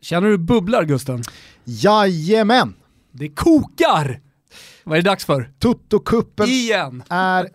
Känner du bubblar Gusten? Jajamän! Det kokar! Vad är det dags för? Toto-kuppen Igen! är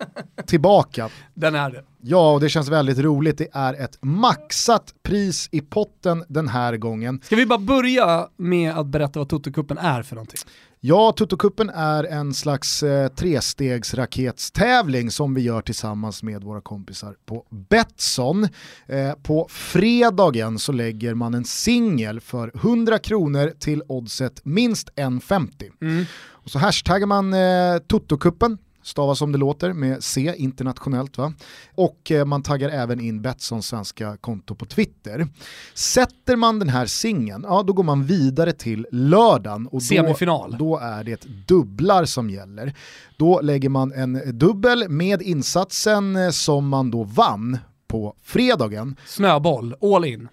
tillbaka. Den är det. Ja, och det känns väldigt roligt. Det är ett maxat pris i potten den här gången. Ska vi bara börja med att berätta vad Toto-kuppen är för någonting? Ja, Toto-kuppen är en slags eh, trestegsraketstävling som vi gör tillsammans med våra kompisar på Betsson. Eh, på fredagen så lägger man en singel för 100 kronor till oddset minst 1,50. Mm. Och så hashtaggar man eh, Toto-kuppen stavas som det låter med C internationellt va. Och eh, man taggar även in Betssons svenska konto på Twitter. Sätter man den här singeln, ja då går man vidare till lördagen. Och Semifinal. Då, då är det dubblar som gäller. Då lägger man en dubbel med insatsen eh, som man då vann på fredagen. Snöboll, all in.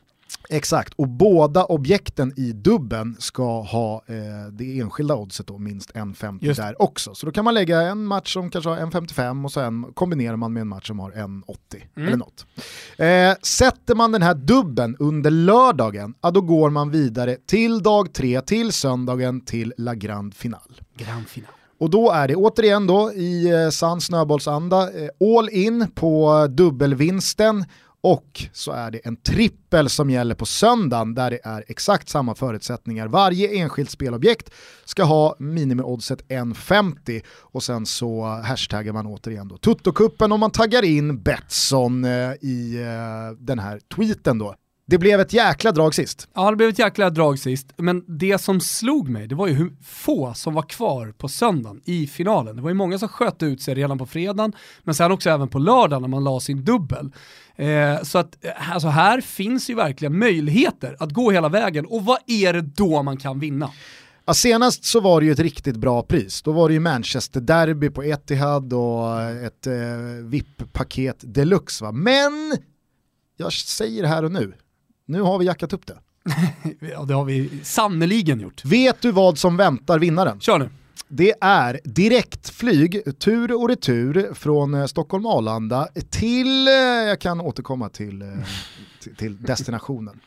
Exakt, och båda objekten i dubben ska ha eh, det enskilda oddset då, minst 1,50 där också. Så då kan man lägga en match som kanske har 1,55 och sen kombinerar man med en match som har 1,80 mm. eller något. Eh, sätter man den här dubben under lördagen, ja, då går man vidare till dag tre, till söndagen, till La Grand Final. Grand Final. Och då är det återigen då i eh, sann snöbollsanda eh, all in på dubbelvinsten och så är det en trippel som gäller på söndagen där det är exakt samma förutsättningar. Varje enskilt spelobjekt ska ha minimioddset 1,50 och sen så hashtaggar man återigen då Tuttokuppen och man taggar in Betsson eh, i eh, den här tweeten då. Det blev ett jäkla drag sist. Ja, det blev ett jäkla drag sist. Men det som slog mig, det var ju hur få som var kvar på söndagen i finalen. Det var ju många som sköt ut sig redan på fredagen, men sen också även på lördagen när man la sin dubbel. Eh, så att eh, alltså här finns ju verkligen möjligheter att gå hela vägen. Och vad är det då man kan vinna? Ja, senast så var det ju ett riktigt bra pris. Då var det ju Manchester Derby på Etihad och ett eh, VIP-paket deluxe. Va? Men jag säger här och nu, nu har vi jackat upp det. ja det har vi sannoliken gjort. Vet du vad som väntar vinnaren? Kör nu. Det är direktflyg tur och retur från eh, Stockholm Arlanda till, eh, jag kan återkomma till, eh, till destinationen.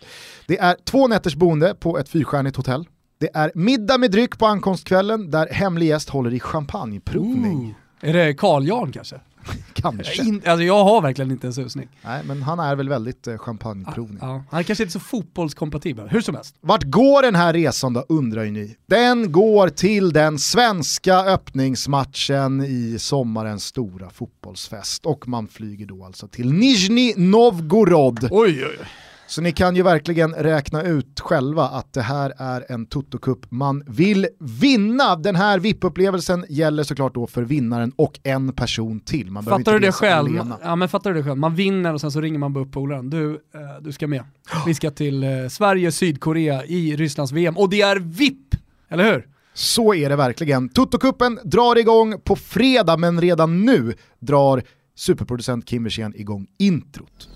Det är två nätters boende på ett fyrstjärnigt hotell. Det är middag med dryck på ankomstkvällen där hemlig gäst håller i champagneprovning. Ooh. Är det Carl Jan kanske? kanske. In, alltså jag har verkligen inte en susning. Nej, men han är väl väldigt eh, champagneprovning. Ja, ja. Han är kanske inte så fotbollskompatibel, hur som helst. Vart går den här resan då undrar ju ni? Den går till den svenska öppningsmatchen i sommarens stora fotbollsfest och man flyger då alltså till Nizjnij Novgorod. Oj, oj, oj. Så ni kan ju verkligen räkna ut själva att det här är en Toto-cup man vill vinna. Den här VIP-upplevelsen gäller såklart då för vinnaren och en person till. Man fattar du det själv? Ja, men fattar du det själv? Man vinner och sen så ringer man bara upp polaren. Du, eh, du ska med. Vi ska till eh, Sverige, Sydkorea i Rysslands VM och det är VIP! Eller hur? Så är det verkligen. Toto-cupen drar igång på fredag men redan nu drar superproducent Kim Wirsén igång introt.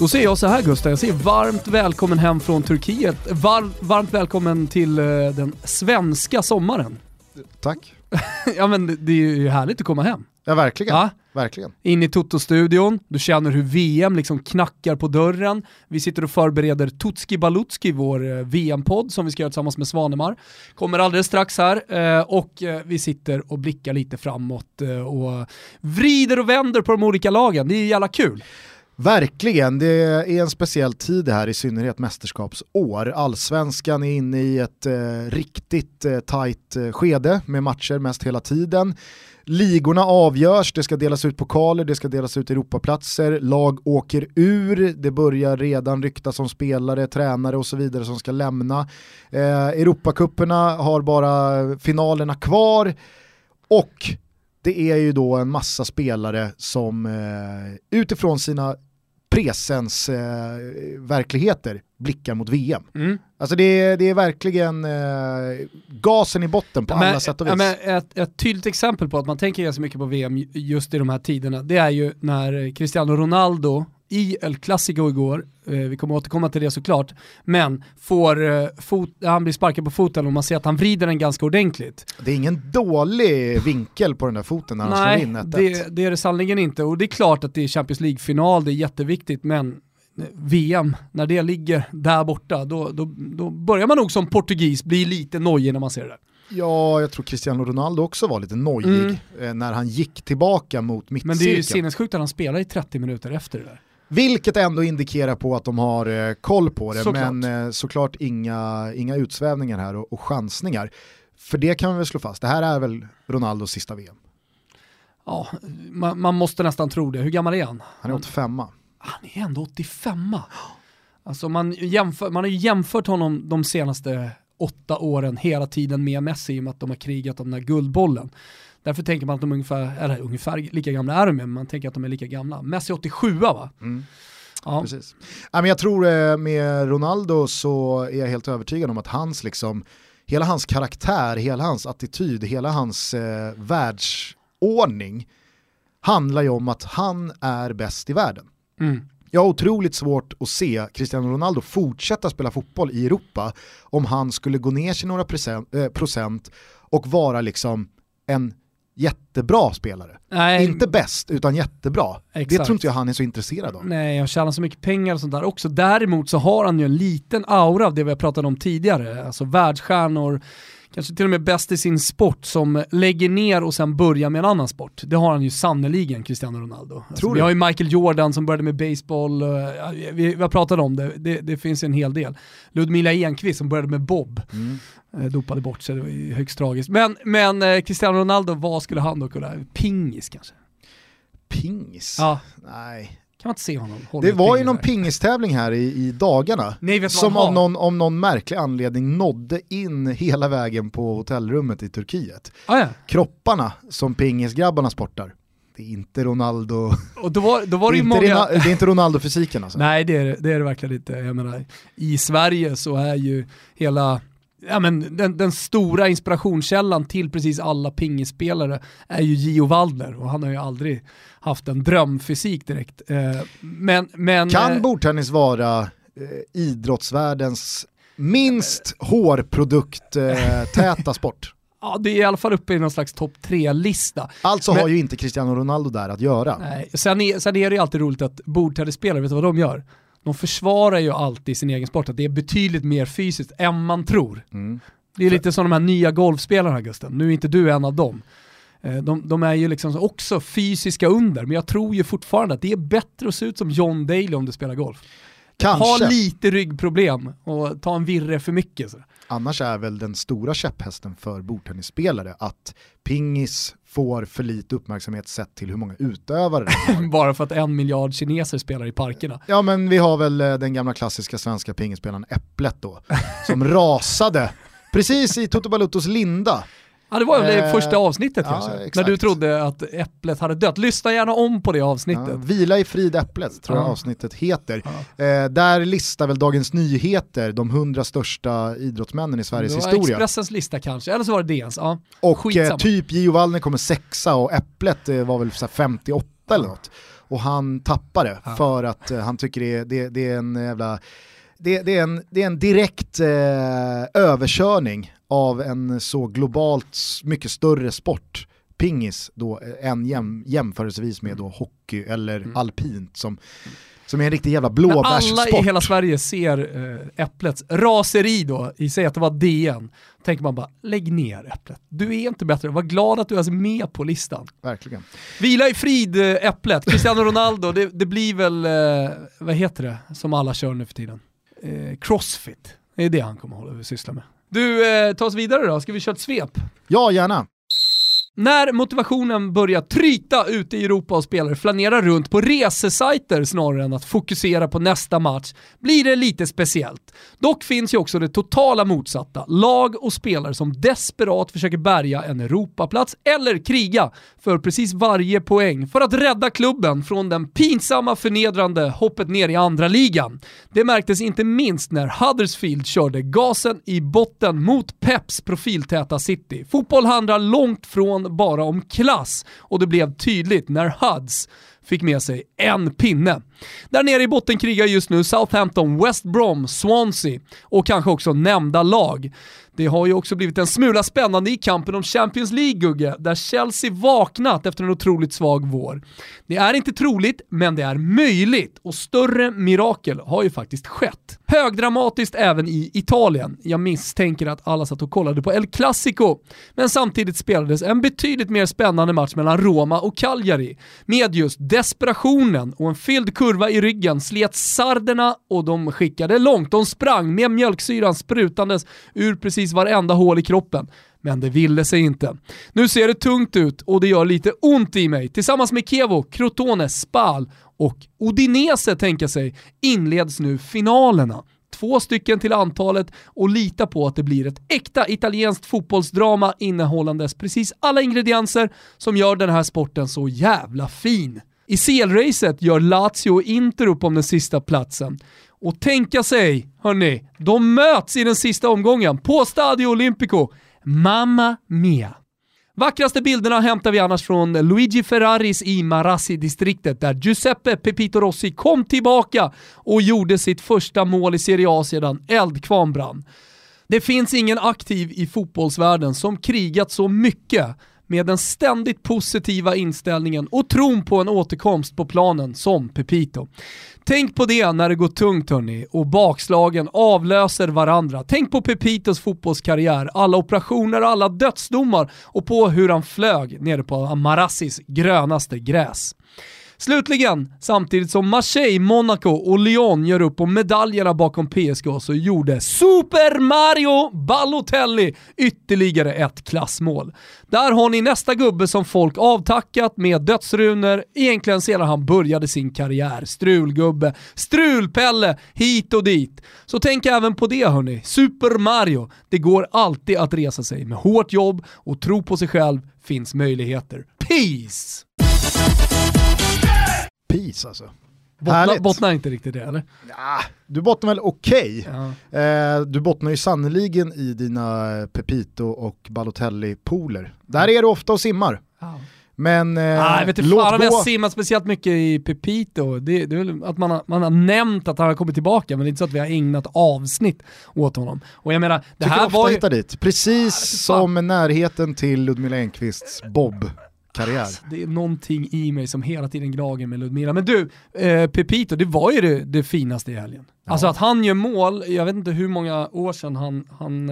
Då säger jag så här Gustav, jag säger varmt välkommen hem från Turkiet. Var, varmt välkommen till uh, den svenska sommaren. Tack. ja men det är ju härligt att komma hem. Ja verkligen. Ja? Verkligen. In i Toto-studion, du känner hur VM liksom knackar på dörren. Vi sitter och förbereder Tutski Balutski, vår eh, VM-podd som vi ska göra tillsammans med Svanemar. Kommer alldeles strax här eh, och vi sitter och blickar lite framåt och vrider och vänder på de olika lagen. Det är jävla kul. Verkligen, det är en speciell tid här, i synnerhet mästerskapsår. Allsvenskan är inne i ett eh, riktigt eh, tajt eh, skede med matcher mest hela tiden. Ligorna avgörs, det ska delas ut pokaler, det ska delas ut Europaplatser, lag åker ur, det börjar redan ryktas om spelare, tränare och så vidare som ska lämna. Eh, Europakupperna har bara finalerna kvar och det är ju då en massa spelare som eh, utifrån sina presens eh, verkligheter blickar mot VM. Mm. Alltså det är, det är verkligen eh, gasen i botten på men, alla sätt och vis. Men ett, ett tydligt exempel på att man tänker ganska mycket på VM just i de här tiderna, det är ju när Cristiano Ronaldo i El Clasico igår, eh, vi kommer återkomma till det såklart, men får eh, fot, han blir sparkad på foten och man ser att han vrider den ganska ordentligt. Det är ingen dålig vinkel på den där foten när han slår in 1-1. det, det är det sannerligen inte och det är klart att det är Champions League-final, det är jätteviktigt, men VM, när det ligger där borta, då, då, då börjar man nog som portugis bli lite nojig när man ser det där. Ja, jag tror Cristiano Ronaldo också var lite nojig Mm. eh, när han gick tillbaka mot Men det är ju mittcirkeln. sinnessjukt att han spelar i 30 minuter efter det där. Vilket ändå indikerar på att de har eh, koll på det, Såklart. men eh, såklart inga, inga utsvävningar här och, och chansningar. För det kan vi väl slå fast, det här är väl Ronaldos sista VM. Ja, man, man måste nästan tro det. Hur gammal är han? Han är 85 Han är ändå 85. Alltså man, jämför, man har ju jämfört honom de senaste åtta åren hela tiden med Messi i och med att de har krigat om den här guldbollen. Därför tänker man att de är ungefär, eller ungefär lika gamla är de men man tänker att de är lika gamla. Messi 87 va? Mm. Ja. Precis. Ja, men jag tror eh, med Ronaldo så är jag helt övertygad om att hans liksom, hela hans karaktär, hela hans attityd, hela hans eh, världsordning handlar ju om att han är bäst i världen. Mm. Jag har otroligt svårt att se Cristiano Ronaldo fortsätta spela fotboll i Europa om han skulle gå ner sig några procent, eh, procent och vara liksom en jättebra spelare. Nej, Inte bäst, utan jättebra. Det Exakt. tror inte jag han är så intresserad av. Nej, jag tjänar så mycket pengar och sånt där också. Däremot så har han ju en liten aura av det vi har pratat om tidigare. Alltså världsstjärnor, kanske till och med bäst i sin sport som lägger ner och sen börjar med en annan sport. Det har han ju sannoliken, Cristiano Ronaldo. Alltså, Tror vi du? har ju Michael Jordan som började med baseball, eh, vi, vi har pratat om det, det, det finns en hel del. Ludmila Enqvist som började med bob, Mm. eh, dopade bort sig, det var högst tragiskt. Men, men eh, Cristiano Ronaldo, vad skulle han då kunna, pingis kanske? Pingis? Ja, Nej. Kan man inte se honom Det var ju någon pingistävling här i, i dagarna. Nej, som av någon, om någon märklig anledning nådde in hela vägen på hotellrummet i Turkiet. Ah, ja. Kropparna som pingisgrabbarna sportar, det är inte Ronaldo, Och då var, då var det, det är många... Rena- det är inte Ronaldo-fysiken alltså. Nej det är, det- det är det verkligen inte. Jag menar, I Sverige så är ju hela, ja men den, den stora inspirationskällan till precis alla pingisspelare är ju Gio Waldner och han har ju aldrig haft en drömfysik direkt. Eh, Men, men Kan eh, bordtennis vara eh, idrottsvärldens minst hårprodukt-täta sport? ja, det är i alla fall uppe i någon slags topp tre-lista. Alltså Men- har ju inte Cristiano Ronaldo där att göra. Nej. Sen, är, sen är det ju alltid roligt att bordtennisspelare, vet du vad de gör? De försvarar ju alltid sin egen sport, att det är betydligt mer fysiskt än man tror. Mm. Det är lite som de här nya golfspelarna Gusten, nu är inte du en av dem. Eh, De, de är ju liksom också fysiska under, men jag tror ju fortfarande att det är bättre att se ut som John Daly om du spelar golf. Kanske. Ha lite ryggproblem och ta en virre för mycket. Så. Annars är väl den stora käpphästen för bordtennisspelare att pingis får för lite uppmärksamhet sett till hur många utövare det har. Bara för att en miljard kineser spelar i parkerna. Ja men vi har väl eh, den gamla klassiska svenska pingisspelaren Äpplet då, som rasade precis i Toto Baluttos linda. Ja det var väl det Eh, första avsnittet ja, kanske, exakt. när du trodde att äpplet hade dött. Lyssna gärna om på det avsnittet. Ja, Vila i frid Äpplet tror jag Ja. avsnittet heter. Eh, där listar väl Dagens Nyheter de hundra största idrottsmännen i Sveriges historia. Expressens lista kanske, eller så var det DNs. Ja. Och eh, typ Gio Wallner kommer sexa och Äpplet eh, var väl så här 58 eller något. Och han tappade för att eh, han tycker det är, det, det är en jävla det, det, är en, det är en direkt eh, överkörning av en så globalt mycket större sport, pingis, då, eh, än jäm, jämförelsevis med då hockey eller alpint som, som är en riktig jävla När alla i blåbärssport. hela Sverige ser äh, Äpplets raseri då, i sig att det var DN, tänker man bara lägg ner Äpplet. Du är inte bättre, var glad att du är med på listan. Verkligen. Vila i frid äh, Äpplet, Cristiano Ronaldo, det, det blir väl, vad heter det, som alla kör nu för tiden? Eh, crossfit, det är det han kommer hålla syssla med. Du, eh, ta oss vidare då, ska vi köra ett svep? Ja, gärna. När motivationen börjar tryta ute i Europa och spelare flanerar runt på resesajter snarare än att fokusera på nästa match blir det lite speciellt. Dock finns ju också det totala motsatta. Lag och spelare som desperat försöker bärga en Europaplats eller kriga för precis varje poäng för att rädda klubben från den pinsamma förnedrande hoppet ner i andra ligan. Det märktes inte minst när Huddersfield körde gasen i botten mot Peps profiltäta City. Fotboll handlar långt från bara om klass och det blev tydligt när Huds fick med sig en pinne. Där nere i botten krigar just nu Southampton, West Brom, Swansea och kanske också nämnda lag. Det har ju också blivit en smula spännande i kampen om Champions League, Gugge, där Chelsea vaknat efter en otroligt svag vår. Det är inte troligt, men det är möjligt och större mirakel har ju faktiskt skett. Högdramatiskt även i Italien. Jag misstänker att alla satt och kollade på El Clasico, men samtidigt spelades en betydligt mer spännande match mellan Roma och Cagliari. Med just desperationen och en fylld kurva i ryggen slet sarderna och de skickade långt. De sprang med mjölksyran sprutandes ur precis varenda hål i kroppen. Men det ville sig inte. Nu ser det tungt ut och det gör lite ont i mig. Tillsammans med Kevo, Crotone, Spal och Odinese, tänka sig inleds nu finalerna. Två stycken till antalet och lita på att det blir ett äkta italienskt fotbollsdrama innehållandes precis alla ingredienser som gör den här sporten så jävla fin. I CL-racet gör Lazio och Inter upp om den sista platsen. Och tänka sig, hörni, de möts i den sista omgången på Stadio Olimpico. Mamma mia! Vackraste bilderna hämtar vi annars från Luigi Ferraris i Marassi-distriktet där Giuseppe Pepito Rossi kom tillbaka och gjorde sitt första mål i Serie A sedan eldkvarn brann. Det finns ingen aktiv i fotbollsvärlden som krigat så mycket med den ständigt positiva inställningen och tron på en återkomst på planen som Pepito. Tänk på det när det går tungt hörni och bakslagen avlöser varandra. Tänk på Pepitos fotbollskarriär, alla operationer, alla dödsdomar och på hur han flög nere på Amarassis grönaste gräs. Slutligen, samtidigt som Marseille, Monaco och Lyon gör upp om medaljerna bakom PSG så gjorde Super Mario Balotelli ytterligare ett klassmål. Där har ni nästa gubbe som folk avtackat med dödsrunor egentligen sedan han började sin karriär. Strulgubbe, strulpelle, hit och dit. Så tänk även på det hörni. Super Mario. Det går alltid att resa sig. Med hårt jobb och tro på sig själv finns möjligheter. Peace! Peace alltså. Bottna, bottnar inte riktigt det eller? Ja, du bottnar väl okej. Okay. Ja. Eh, du bottnar ju sannoliken i dina Pepito och Balotelli-pooler. Där är du ofta och simmar. Ja. Men eh, ah, jag vet inte fan om jag simmat speciellt mycket i Pepito. Det, det är väl att man har, man har nämnt att han har kommit tillbaka, men det är inte så att vi har ägnat avsnitt åt honom. Och jag menar, det här var ju... dit. Precis ah, som närheten till Ludmila Enqvists Bob karriär. Alltså, det är någonting i mig som hela tiden gnager med Ludmila. Men du, eh, Pepito, det var ju det, det finaste i helgen. Ja. Alltså att han gör mål, jag vet inte hur många år sedan han, han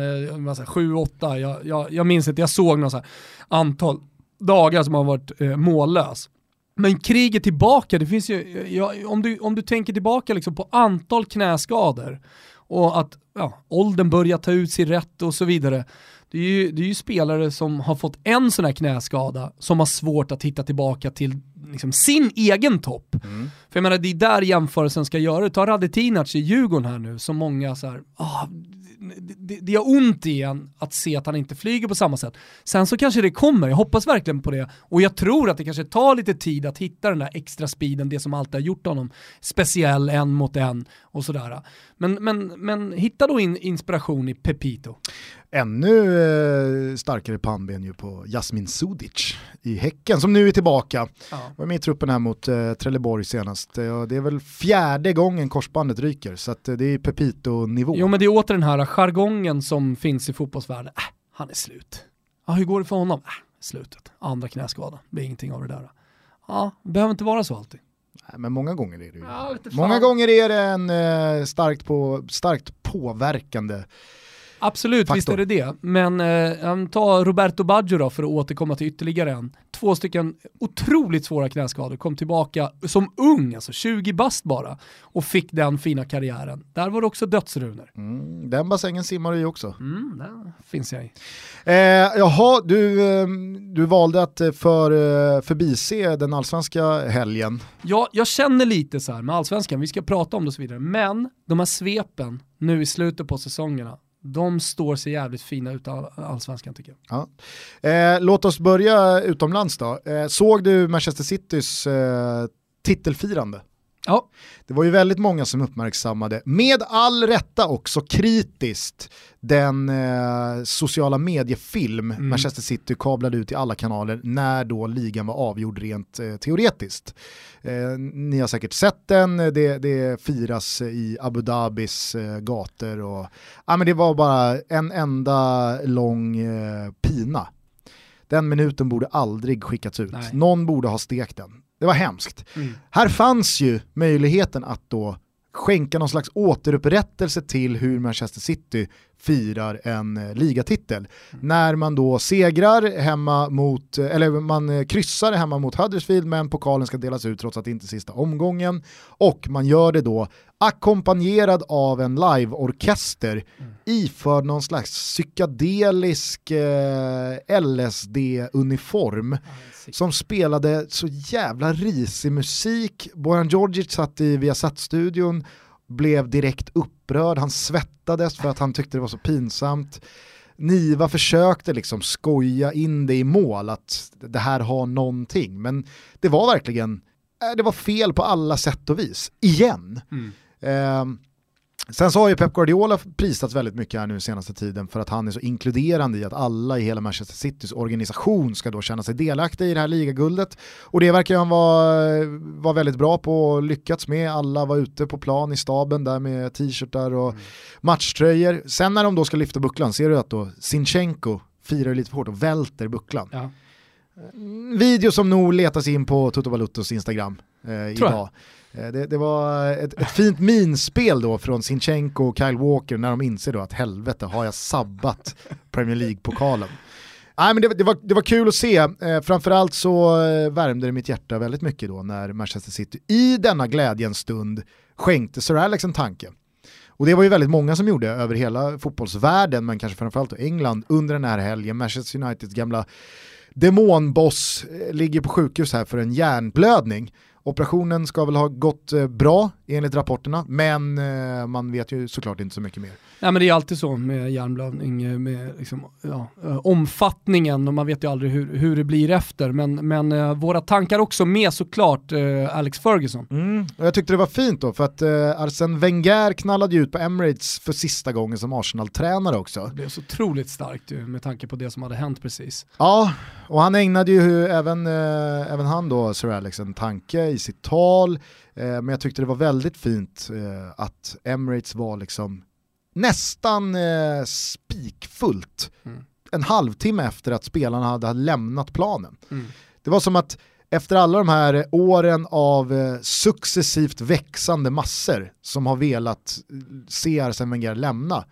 eh, sju, åtta, jag, jag, jag minns inte, jag såg något antal dagar som han varit eh, mållös. Men kriget tillbaka, det finns ju, ja, om, du, om du tänker tillbaka liksom på antal knäskador och att ja, åldern börjar ta ut sig rätt och så vidare det är, ju, det är ju spelare som har fått en sån här knäskada som har svårt att hitta tillbaka till liksom, sin egen topp. Mm. För jag menar, det är där jämförelsen ska göra. Ta Radetinac i Djurgården här nu, som många så här, ah, det, det gör ont igen att se att han inte flyger på samma sätt. Sen så kanske det kommer, jag hoppas verkligen på det. Och jag tror att det kanske tar lite tid att hitta den där extra speeden, det som alltid har gjort honom speciell en mot en och sådär. Men, men, men hitta då in inspiration i Pepito. Ännu eh, starkare pannben ju på Jasmin Sudic i Häcken som nu är tillbaka. Ja. Var med i truppen här mot eh, Trelleborg senast. Eh, det är väl fjärde gången korsbandet ryker så att, eh, det är Pepito-nivå. Jo men det är åter den här jargongen som finns i fotbollsvärlden. Äh, han är slut. Ja, hur går det för honom? Äh, slutet. Andra knäskada. Det är ingenting av det där. Ja, det behöver inte vara så alltid. Nej, men många gånger är det ju. Ja, många gånger är det en eh, starkt, på, starkt påverkande Absolut, faktor. visst är det det. Men eh, ta Roberto Baggio då för att återkomma till ytterligare en. Två stycken otroligt svåra knäskador, kom tillbaka som ung, alltså 20 bast bara, och fick den fina karriären. Där var det också dödsrunor. Mm, den bassängen simmar du i också. Mm, där finns jag i. Eh, jaha, du, eh, du valde att eh, för, eh, förbise den allsvenska helgen. Ja, jag känner lite så här med allsvenskan, vi ska prata om det och så vidare, men de här svepen nu i slutet på säsongerna, de står sig jävligt fina ut av allsvenskan tycker jag. Ja. Eh, låt oss börja utomlands då. Eh, såg du Manchester Citys eh, titelfirande? Ja. Det var ju väldigt många som uppmärksammade, med all rätta också kritiskt, den eh, sociala mediefilm Mm. Manchester City kablade ut i alla kanaler när då ligan var avgjord rent eh, teoretiskt. Eh, ni har säkert sett den, det, det firas i Abu Dhabis eh, gator och ja, men det var bara en enda lång eh, pina. Den minuten borde aldrig skickats ut. Nej. Någon borde ha stekt den. Det var hemskt. Mm. Här fanns ju möjligheten att då skänka någon slags återupprättelse till hur Manchester City firar en eh, ligatitel. När man då segrar hemma mot, eh, eller man eh, kryssar hemma mot Huddersfield men pokalen ska delas ut trots att det inte är sista omgången. Och man gör det då ackompanjerad av en liveorkester iförd någon slags psykedelisk eh, LSD-uniform som spelade så jävla risig musik. Bojan Djordjic satt i Viasat-studion, blev direkt upprörd, han svettades för att han tyckte det var så pinsamt. Niva försökte liksom skoja in det i mål, att det här har någonting, men det var verkligen, eh, det var fel på alla sätt och vis, igen. Mm. Ehm, Sen så har ju Pep Guardiola prisats väldigt mycket här nu senaste tiden för att han är så inkluderande i att alla i hela Manchester Citys organisation ska då känna sig delaktiga i det här ligaguldet. Och det verkar han vara, vara väldigt bra på och lyckats med. Alla var ute på plan i staben där med t-shirtar och matchtröjor. Sen när de då ska lyfta bucklan ser du att då Sinchenko firar lite för hårt och välter bucklan. Ja. Video som nog letas in på Toto Baluttos Instagram eh, jag. idag. Eh, Eh, det, det var ett, ett fint minspel då från Sinchenko och Kyle Walker när de inser då att helvete har jag sabbat Premier League-pokalen. Nej, men det, det, var, det var kul att se, eh, framförallt så eh, värmde det mitt hjärta väldigt mycket då när Manchester City i denna glädjens stund skänkte Sir Alex en tanke. Och det var ju väldigt många som gjorde över hela fotbollsvärlden, men kanske framförallt England under den här helgen. Manchester Uniteds gamla demonboss eh, ligger på sjukhus här för en hjärnblödning. Operationen ska väl ha gått eh, bra enligt rapporterna, men eh, man vet ju såklart inte så mycket mer. Nej men det är alltid så med hjärnblödning, eh, med liksom, ja, omfattningen och man vet ju aldrig hur, hur det blir efter. Men, men våra tankar också med såklart Alex Ferguson. Och jag tyckte det var fint då, för att Arsene Wenger knallade ju ut på Emirates för sista gången som Arsenal-tränare också. Det blev så otroligt starkt ju, med tanke på det som hade hänt precis. Ja, och han ägnade ju även, även han då, Sir Alex, en tanke i sitt tal. Eh, men jag tyckte det var väldigt fint eh, att Emirates var liksom nästan eh, spikfullt Mm. en halvtimme efter att spelarna hade lämnat planen. Mm. Det var som att efter alla de här åren av successivt växande massor som har velat se Arsene Wenger lämna,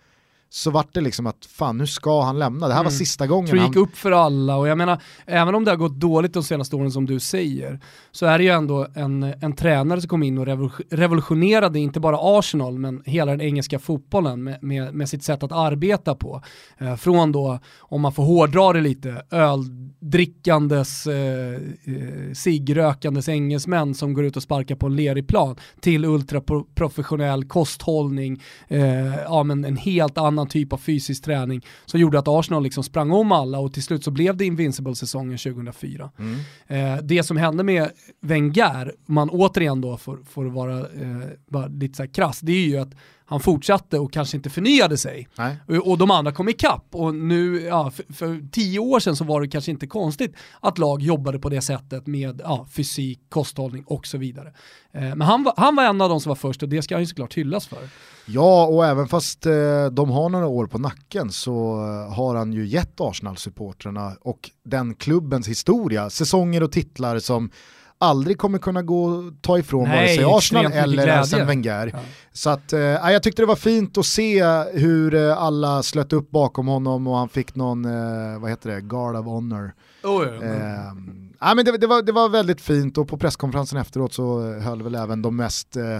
så vart det liksom att fan nu ska han lämna, det här var Mm. sista Jag gången tror det han... gick upp för alla och jag menar, även om det har gått dåligt de senaste åren som du säger, så är det ju ändå en, en tränare som kom in och revol- revolutionerade inte bara Arsenal, men hela den engelska fotbollen med, med, med sitt sätt att arbeta på. Eh, från då, om man får hårdra det lite, öldrickandes, eh, eh, ciggrökandes engelsmän som går ut och sparkar på en lerig plan, till ultraprofessionell kosthållning, eh, ja, men en helt annan typ av fysisk träning som gjorde att Arsenal liksom sprang om alla och till slut så blev det Invincible-säsongen 2004. Mm. Eh, det som hände med Wenger, man återigen då får, får vara eh, lite så här krass, det är ju att han fortsatte och kanske inte förnyade sig. Och, och de andra kom ikapp. Och nu, ja, för, för tio år sedan så var det kanske inte konstigt att lag jobbade på det sättet med ja, fysik, kosthållning och så vidare. Eh, men han var, han var en av de som var först och det ska han ju såklart hyllas för. Ja, och även fast eh, de har några år på nacken så eh, har han ju gett Arsenal-supportrarna och den klubbens historia, säsonger och titlar som aldrig kommer kunna gå ta ifrån Nej, vare sig Arsenal eller. Arsene Wenger. Ja. Så att, eh, jag tyckte det var fint att se hur eh, alla slöt upp bakom honom och han fick någon, eh, vad heter det, guard of honor. Oh, ja. Eh, ja, men det, det, var, det var väldigt fint och på presskonferensen efteråt så höll väl även de mest eh,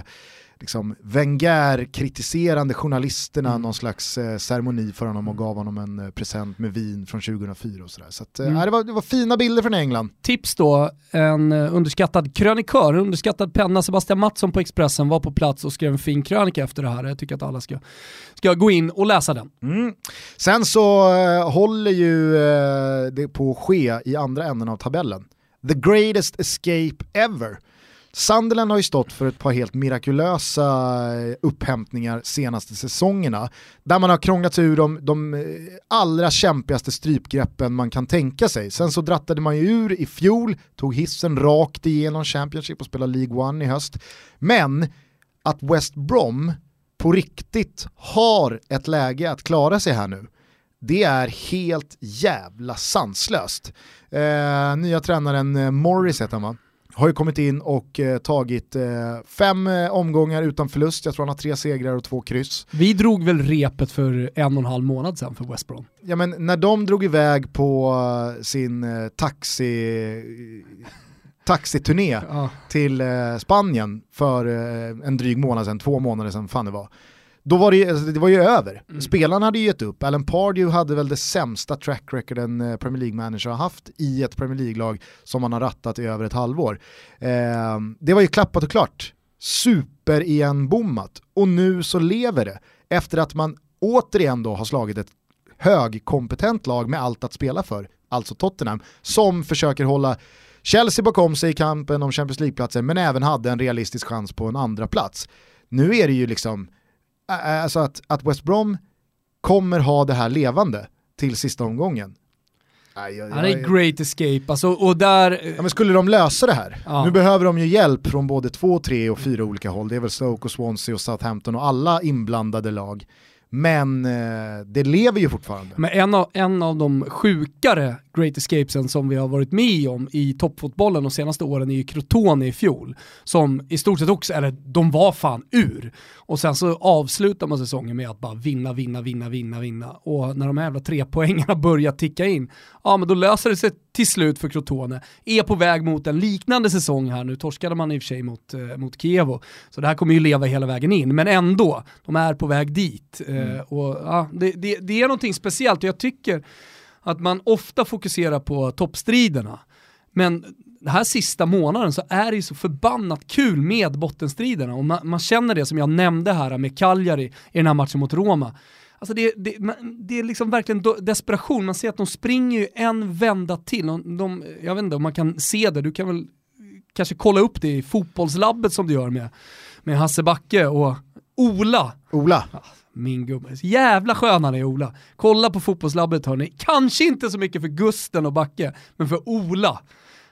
liksom Wenger-kritiserande journalisterna Mm. någon slags eh, ceremoni för honom och gav honom en eh, present med vin från 2004 och sådär. Så att, eh, Mm. det, var, det var fina bilder från England. Tips då, en eh, underskattad krönikör, en underskattad penna, Sebastian Mattsson på Expressen var på plats och skrev en fin krönika efter det här. Jag tycker att alla ska, ska gå in och läsa den. Mm. Sen så eh, håller ju eh, det på att ske i andra änden av tabellen. The greatest escape ever. Sunderland har ju stått för ett par helt mirakulösa eh, upphämtningar senaste säsongerna. Där man har krånglat sig ur de, de allra kämpigaste strypgreppen man kan tänka sig. Sen så drattade man ju ur i fjol, tog hissen rakt igenom Championship och spelade League One i höst. Men att West Brom på riktigt har ett läge att klara sig här nu, det är helt jävla sanslöst. Eh, nya tränaren eh, Morris heter han va? Har ju kommit in och eh, tagit eh, fem eh, omgångar utan förlust, jag tror han har tre segrar och två kryss. Vi drog väl repet för en och en halv månad sedan för West Brom. Ja men när de drog iväg på eh, sin eh, taxi, taxiturné Ja. till eh, Spanien för en dryg månad sedan, två månader sedan fan det var. Då var det, alltså, det var ju över. Mm. Spelarna hade ju gett upp. Alan Pardew hade väl det sämsta track record en eh, Premier League-manager har haft i ett Premier League-lag som man har rattat i över ett halvår. Eh, det var ju klappat och klart. Super igen bommat. Och nu så lever det. Efter att man återigen då har slagit ett högkompetent lag med allt att spela för, alltså Tottenham, som försöker hålla Chelsea bakom sig i kampen om Champions League-platser men även hade en realistisk chans på en andra plats. Nu är det ju liksom, alltså att, att West Brom kommer ha det här levande till sista omgången. Aj, aj, Han är great escape, alltså, och där... Ja, men skulle de lösa det här? Ja. Nu behöver de ju hjälp från både två, tre och fyra olika håll. Det är väl Stoke och Swansea och Southampton och alla inblandade lag. Men eh, det lever ju fortfarande. Men en av, en av de sjukare great escapesen som vi har varit med om i toppfotbollen de senaste åren är ju Crotone i fjol. Som i stort sett också, eller de var fan ur. Och sen så avslutar man säsongen med att bara vinna, vinna, vinna, vinna, vinna. Och när de här jävla tre poängarna börjar ticka in, ja men då löser det sig till slut för Crotone. Är på väg mot en liknande säsong här nu, torskade man i och för sig mot, eh, mot Kievo. Så det här kommer ju leva hela vägen in, men ändå, de är på väg dit. Eh, och, ja, det, det, det är någonting speciellt och jag tycker att man ofta fokuserar på toppstriderna. Men den här sista månaden så är det ju så förbannat kul med bottenstriderna och man, man känner det som jag nämnde här med Cagliari i den här matchen mot Roma. Alltså det, det, det är liksom verkligen desperation, man ser att de springer ju en vända till. De, de, jag vet inte om man kan se det, du kan väl kanske kolla upp det i fotbollslabbet som du gör med, med Hasse Backe och Ola Ola, min gubbe. Jävla skön han är Ola. Kolla på fotbollslabbet hörni. Kanske inte så mycket för Gusten och Backe, men för Ola.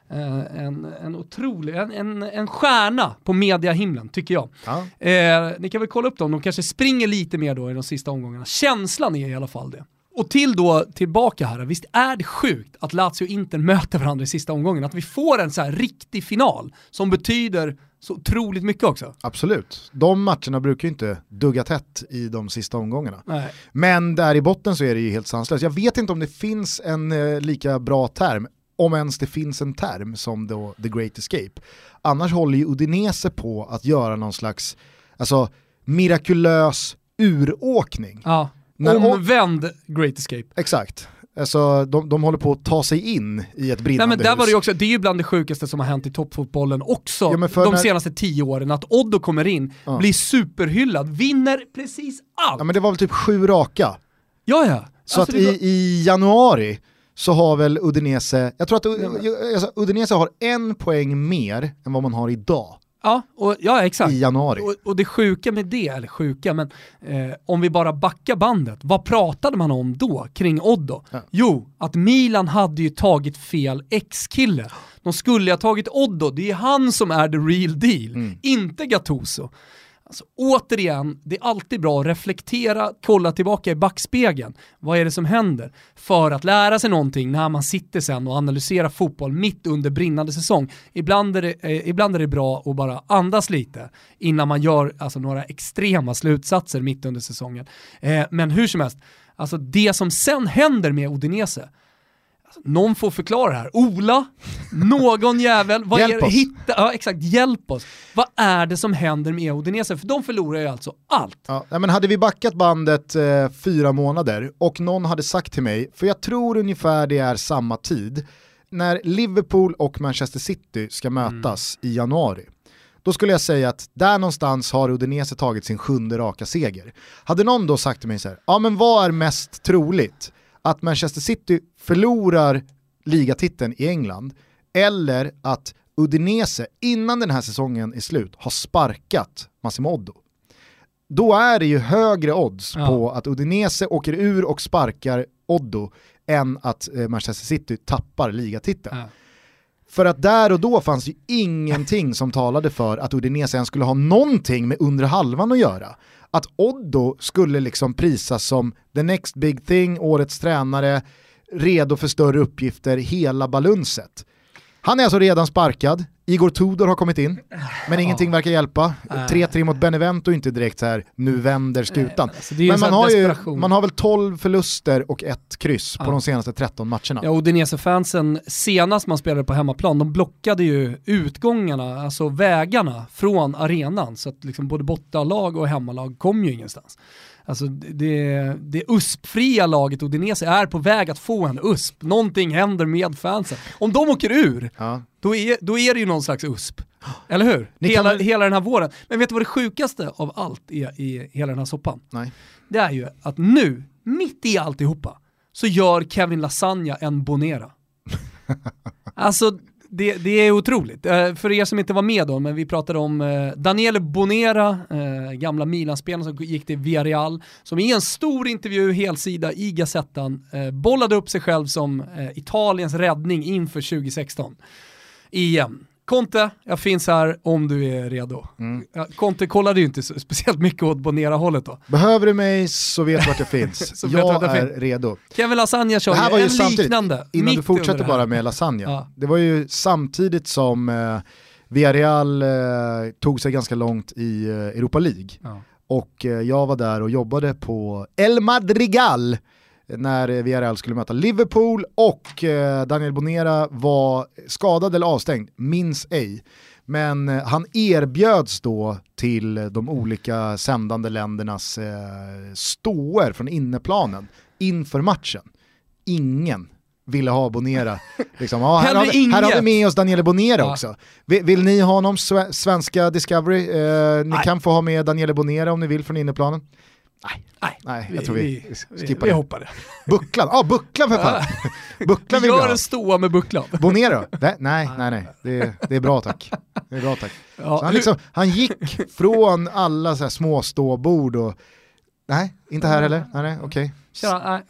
Eh, en, en otrolig, en, en, en stjärna på mediahimlen tycker jag. ja. Eh, ni kan väl kolla upp dem, de kanske springer lite mer då i de sista omgångarna. Känslan är i alla fall det. Och till då, tillbaka här, visst är det sjukt att Lazio och Inter möter varandra i sista omgången? Att vi får en så här riktig final som betyder så otroligt mycket också. absolut. De matcherna brukar ju inte dugga tätt i de sista omgångarna. Nej. Men där i botten så är det ju helt sanslöst. Jag vet inte om det finns en eh, lika bra term, om ens det finns en term som då The Great Escape. Annars håller ju Udinese på att göra någon slags alltså, mirakulös uråkning. Ja. När- Omvänd Great Escape. Exakt. Alltså, de, de håller på att ta sig in i ett brinnande Nej men där hus. var det ju också, det är ju bland det sjukaste som har hänt i toppfotbollen också Ja, de när- senaste tio åren, att Oddo kommer in, Ja. blir superhyllad, vinner precis allt. Ja men det var väl typ sju raka. ja ja. Så Alltså, att i, i januari så har väl Udinese, jag tror att alltså, Udinese har en poäng mer än vad man har idag Ja, och, ja exakt. i januari. Och, och det sjuka med det, eller sjuka, men eh, om vi bara backar bandet, vad pratade man om då kring Oddo? Ja. Jo, att Milan hade ju tagit fel ex-kille. De skulle ha tagit Oddo, det är han som är the real deal, Mm. inte Gattuso. Alltså, återigen, det är alltid bra att reflektera, kolla tillbaka i backspegeln. Vad är det som händer? För att lära sig någonting när man sitter sen och analyserar fotboll mitt under brinnande säsong. Ibland är det, eh, ibland är det bra att bara andas lite innan man gör alltså, några extrema slutsatser mitt under säsongen. Eh, men hur som helst, alltså det som sen händer med Odinese, någon får förklara det här. Ola, någon jävel, vad hjälp är oss. Hitta, ja exakt, hjälp oss. Vad är det som händer med Udinese? För de förlorar ju alltså allt. Ja, men hade vi backat bandet eh, fyra månader och någon hade sagt till mig, för jag tror ungefär det är samma tid, när Liverpool och Manchester City ska mötas i januari. Då skulle jag säga att där någonstans har Udinese tagit sin sjunde raka seger. Hade någon då sagt till mig så här, ja men vad är mest troligt? Att Manchester City förlorar ligatiteln i England eller att Udinese innan den här säsongen är slut har sparkat Massimo Oddo då är det ju högre odds Ja. på att Udinese åker ur och sparkar Oddo än att eh, Manchester City tappar ligatiteln. Ja. För att där och då fanns ju ingenting som talade för att Udinese ens skulle ha någonting med undre halvan att göra. Att Oddo skulle liksom prisas som the next big thing, årets tränare, redo för större uppgifter, hela balunset. Han är alltså redan sparkad, Igor Tudor har kommit in, men ingenting verkar hjälpa. 3-3 mot Benevento är inte direkt så här, nu vänder skutan. Alltså, Men en man har, ju, man har väl 12 förluster och ett kryss på Ja. de senaste 13 matcherna. Ja, Udinese-fansen, senast man spelade på hemmaplan, de blockade ju utgångarna, alltså vägarna från arenan. Så att liksom både bortalag och hemmalag kom ju ingenstans. Alltså det, det USP-fria laget Udinese är på väg att få en USP. Någonting händer med fansen. Om de åker ur, Ja. då är, då är det ju någon slags USP. Eller hur? Ni Hela, kan hela den här våren. Men vet du vad det sjukaste av allt är i hela den här soppan? Nej. Det är ju att nu, mitt i alltihopa, så gör Kevin Lasagna en Bonera. alltså, det, det är otroligt. Eh, för er som inte var med då, men vi pratade om Daniel Daniele Bonera, eh, gamla Milan-spelaren som gick till Villarreal, som i en stor intervju, helsida i Gazettan, bollade upp sig själv som Italiens räddning inför 2016. EM. Conte, jag finns här om du är redo. Ja, Conte kollade ju inte speciellt mycket åt Bonera-hållet då. Behöver du mig så vet du vart jag finns. Jag jag är finns. redo. Kevin Lasagna kör Det här var ju en samtidigt, liknande. innan du fortsätter bara med lasagne. Ja. Det var ju samtidigt som eh, Villarreal eh, tog sig ganska långt i eh, Europa League. Ja. Och eh, jag var där och jobbade på El Madrigal när eh, Villarreal skulle möta Liverpool och eh, Daniel Bonera var skadad eller avstängd, minns ej. Men eh, han erbjöds då till de olika sändande ländernas ståer från inneplanen inför matchen. Ingen ville ha Bonera. Liksom, ja, här, har vi, här har vi med oss Daniele Bonera Ja. också. Vill, vill ni ha honom, sve- svenska Discovery? Eh, ni Nej. kan få ha med Daniele Bonera om ni vill från inneplanen. Nej, Nej, jag tror vi, vi, skippar vi det. hoppar det. Bucklan, ja ah, Bucklan för fan. Bucklan Vi vill vi gör ha. en ståa med bucklan. Bonera då? Nej, nej, nej, nej. Det, är, det är bra tack. Det är bra tack. Ja, han, liksom, han gick från alla så här små ståbord och Nej, inte här heller? Nej, nej okej. Tjena,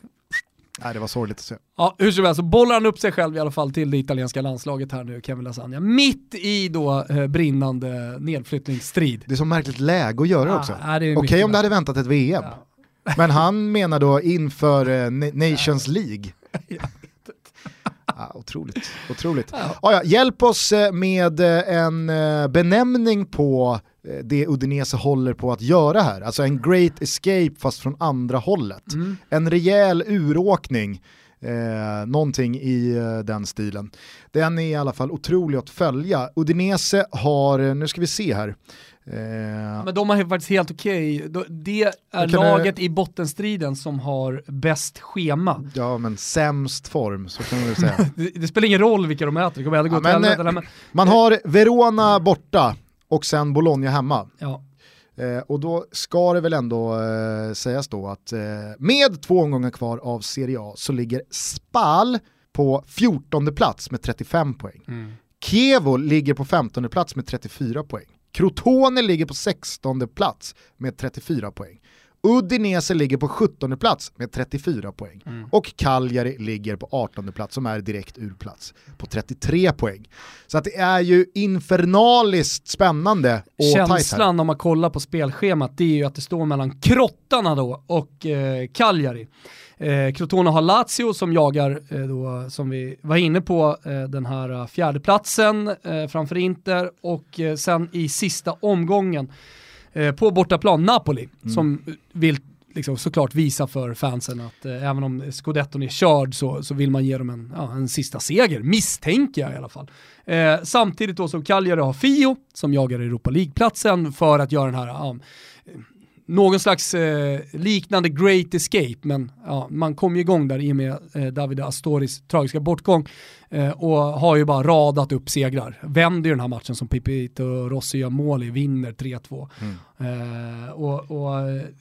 nej. Det var sorgligt att se. Ja, hur som helst så bollar han upp sig själv i alla fall till det italienska landslaget här nu, Kevin Lasagna. Mitt i då eh, brinnande nedflyttningsstrid. Det är så märkligt läge att göra Ja, också. Okej om det hade väntat ett VM. Ja. Men han menar då inför eh, Na- Nations League. Ja, otroligt, otroligt. Ja. Ja, ja, hjälp oss eh, med eh, en eh, benämning på det Udinese håller på att göra här. Alltså en great escape fast från andra hållet. Mm. En rejäl uråkning, eh, någonting i eh, den stilen. Den är i alla fall otrolig att följa. Udinese har, eh, nu ska vi se här, eh, Men de har faktiskt helt okej. Då- Det är laget i bottenstriden som har bäst schema. ja men sämst form så kan man väl säga. Det, det spelar ingen roll vilka de äter, det kommer ändå gå Ja, till men, helvete. eh, Man har Verona borta och sen Bologna hemma. ja. Eh, och då ska det väl ändå eh, sägas då att eh, med två omgångar kvar av Serie A så ligger Spal på 14 plats med 35 poäng. Mm. Kievo ligger på 15 plats med 34 poäng. Crotone ligger på 16 plats med 34 poäng. Udinese ligger på 17 plats med 34 poäng. Mm. Och Cagliari ligger på 18 plats som är direkt ur plats på 33 poäng. Så att det är ju infernaliskt spännande och. Känslan om man kollar på spelschemat det är ju att det står mellan Krottarna då och eh, Cagliari. Eh, Crotone har Lazio som jagar, eh, då, som vi var inne på, eh, den här eh, fjärdeplatsen eh, framför Inter och eh, sen i sista omgången på bortaplan Napoli som vill liksom såklart visa för fansen att eh, även om scudetton är körd så, så vill man ge dem en, ja, en sista seger, misstänker jag i alla fall. Eh, samtidigt då som Cagliari har Fio som jagar Europa League-platsen för att göra den här ja, någon slags eh, liknande great escape, men ja, man kom ju igång där i och med eh, David Astoris tragiska bortgång eh, och har ju bara radat upp segrar. Vänder ju den här matchen som Pipito Rossi gör mål i, vinner 3-2. Eh, och och,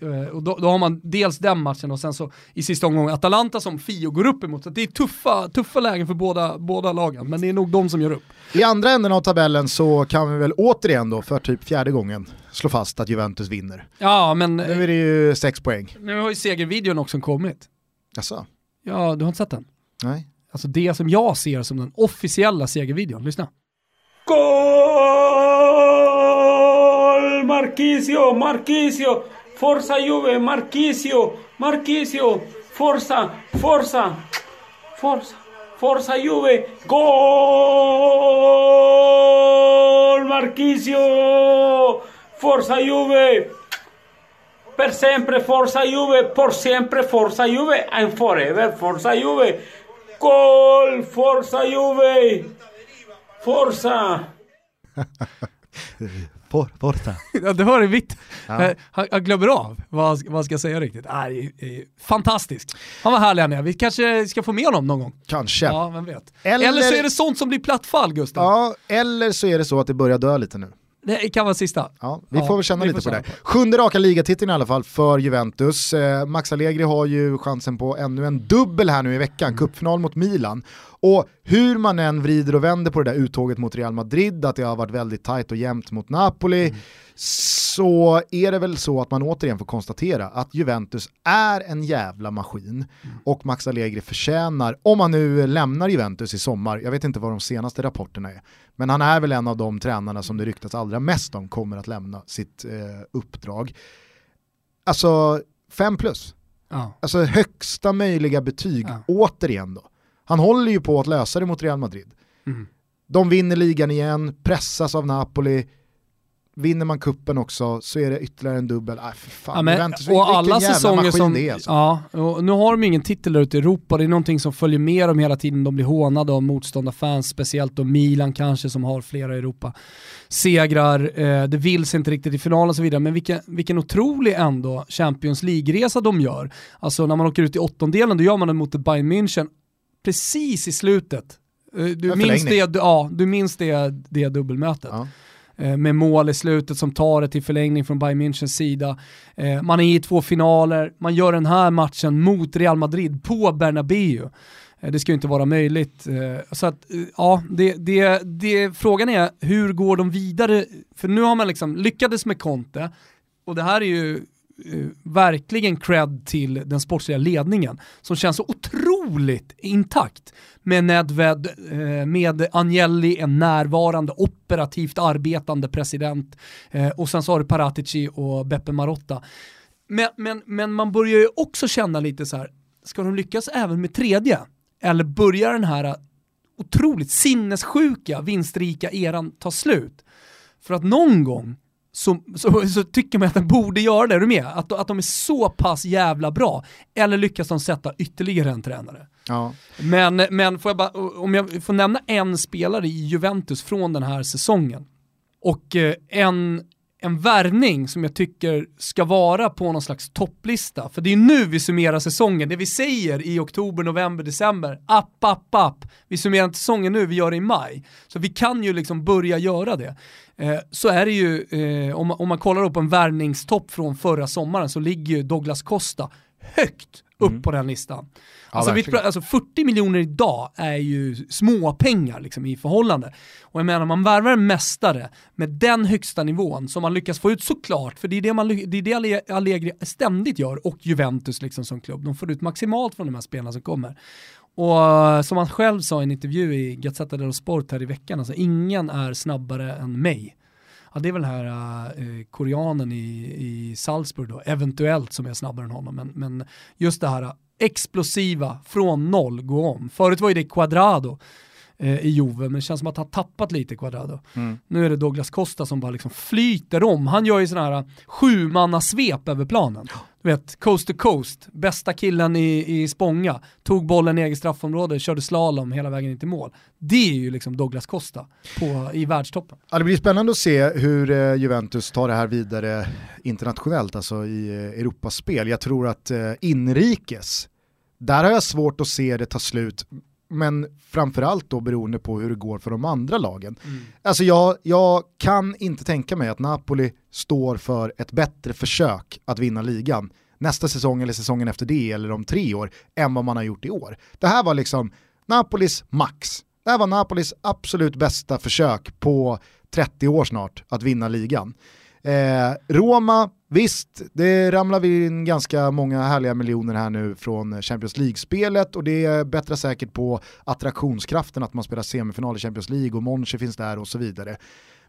eh, och då, då har man dels den matchen och sen så i sista omgången Atalanta som Fio går upp emot. Så det är tuffa, tuffa lägen för båda, båda lagen, men det är nog de som gör upp. I andra änden av tabellen så kan vi väl återigen då för typ fjärde gången slå fast att Juventus vinner. Ja, men Nu är det ju sex poäng. nu har ju segervideon också kommit. Jaså? Ja, du har inte sett den? Nej. Alltså det som jag ser som den officiella segervideon, lyssna. Gol! Marquisio, Marquisio, Forza Juve, Marquisio, Marquisio, Forza, Forza, Forza, Forza Juve, Gol! Marquisio, Forza Juve, per sempre Forza Juve, por siempre Forza Juve, and forever Forza Juve, Gol! Forza Juve, Forza! For, forza. Ja, du hör det vitt. Ja. Eh, Han, han glömmer av vad han, vad han ska säga riktigt. Ah, det det fantastiskt. Han var härlig han är. Vi kanske ska få med honom någon gång. Kanske. Ja, vem vet. Eller- Eller, så är det sånt som blir plattfall, Gustav. Ja, eller så är det så att det börjar dö lite nu. Det kan vara sista. Ja, vi Ja, får väl känna lite på det. känna Sjunde raka ligatiteln i alla fall för Juventus. Eh, Max Allegri har ju chansen på ännu en dubbel här nu i veckan, Mm. cupfinal mot Milan. Och hur man än vrider och vänder på det där uttåget mot Real Madrid, att det har varit väldigt tajt och jämnt mot Napoli, Mm. så är det väl så att man återigen får konstatera att Juventus är en jävla maskin Mm. och Max Allegri förtjänar, om han nu lämnar Juventus i sommar, jag vet inte vad de senaste rapporterna är, men han är väl en av de tränarna som det ryktas allra mest om kommer att lämna sitt eh, uppdrag. Alltså, 5 plus. Ja. Alltså högsta möjliga betyg, Ja. återigen då. Han håller ju på att lösa det mot Real Madrid. Mm. De vinner ligan igen, pressas av Napoli, vinner man kuppen också så är det ytterligare en dubbel. Äh, för fan, Ja, men, och alla säsonger som, är alltså. ja, nu har de ingen titel där ute i Europa, det är någonting som följer med dem hela tiden, de blir hånade av motståndarfans, speciellt då Milan kanske som har flera Europa segrar, eh, det vill sig inte riktigt i finalen och så vidare, men vilken, vilken otrolig ändå Champions League-resa de gör. Alltså när man åker ut i åttondelen, då gör man det mot Bayern München precis i slutet. Eh, Du En minns, förlängning. det, ja, du minns det, det dubbelmötet Ja. eh, med mål i slutet som tar det till förlängning från Bayern Münchens sida. Eh, man är i två finaler, man gör den här matchen mot Real Madrid på Bernabéu. Det ska ju inte vara möjligt. Så att, ja, det, det, det, frågan är hur går de vidare? För nu har man liksom lyckades med Conte och det här är ju Eh, verkligen cred till den sportsliga ledningen som känns så otroligt intakt med Nedved, eh, med Agnelli, en närvarande operativt arbetande president eh, och sen så har du Paratici och Beppe Marotta. Men, men, men man börjar ju också känna lite så här, ska de lyckas även med tredje? Eller börjar den här otroligt sinnessjuka, vinstrika eran ta slut? För att någon gång så, så, så tycker man att den borde göra det, är du med? Att, att de är så pass jävla bra. Eller lyckas de sätta ytterligare en tränare? Ja. Men, men får jag bara, om jag får nämna en spelare i Juventus från den här säsongen och eh, en, en värvning som jag tycker ska vara på någon slags topplista. För det är nu vi summerar säsongen. Det vi säger i oktober, november, december, app, app, app. Vi summerar inte säsongen nu, vi gör det i maj. Så vi kan ju liksom börja göra det. Eh, så är det ju, eh, om, om man kollar upp en värvningstopp från förra sommaren så ligger ju Douglas Costa högt upp Mm. på den listan. Ja, Alltså, vi, alltså 40 miljoner idag är ju småpengar liksom, i förhållande. Och jag menar, man värvar en mästare med den högsta nivån som man lyckas få ut såklart, för det är det, man, det, är det Alle- Allegri ständigt gör, och Juventus liksom som klubb. De får ut maximalt från de här spelarna som kommer. Och som han själv sa i en intervju i Gazzetta dello Sport här i veckan, alltså ingen är snabbare än mig. Ja, det är väl den här eh, koreanen i, i Salzburg då, eventuellt som är snabbare än honom. Men, men just det här eh, explosiva, från noll, gå om. Förut var ju det Quadrado i Juve, men det känns som att han har tappat lite Quadrado. Mm. Nu är det Douglas Costa som bara liksom flyter om. Han gör ju sådana här sjumanna svep över planen. Du vet, coast to coast, bästa killen i, i Spånga, tog bollen i eget straffområde, körde slalom hela vägen in till mål. Det är ju liksom Douglas Costa på, i världstoppen. Ja, det blir spännande att se hur eh, Juventus tar det här vidare internationellt, alltså i eh, Europaspel. Jag tror att eh, inrikes, där har jag svårt att se det ta slut, men framförallt då beroende på hur det går för de andra lagen. Alltså jag, jag kan inte tänka mig att Napoli står för ett bättre försök att vinna ligan nästa säsong eller säsongen efter det eller om tre år än vad man har gjort i år. Det här var liksom Napolis max. Det här var Napolis absolut bästa försök på 30 år snart att vinna ligan. Eh, Roma, visst, det ramlar vi in ganska många härliga miljoner här nu från Champions League-spelet och det bättrar säkert på attraktionskraften att man spelar semifinal i Champions League och Monchi finns där och så vidare.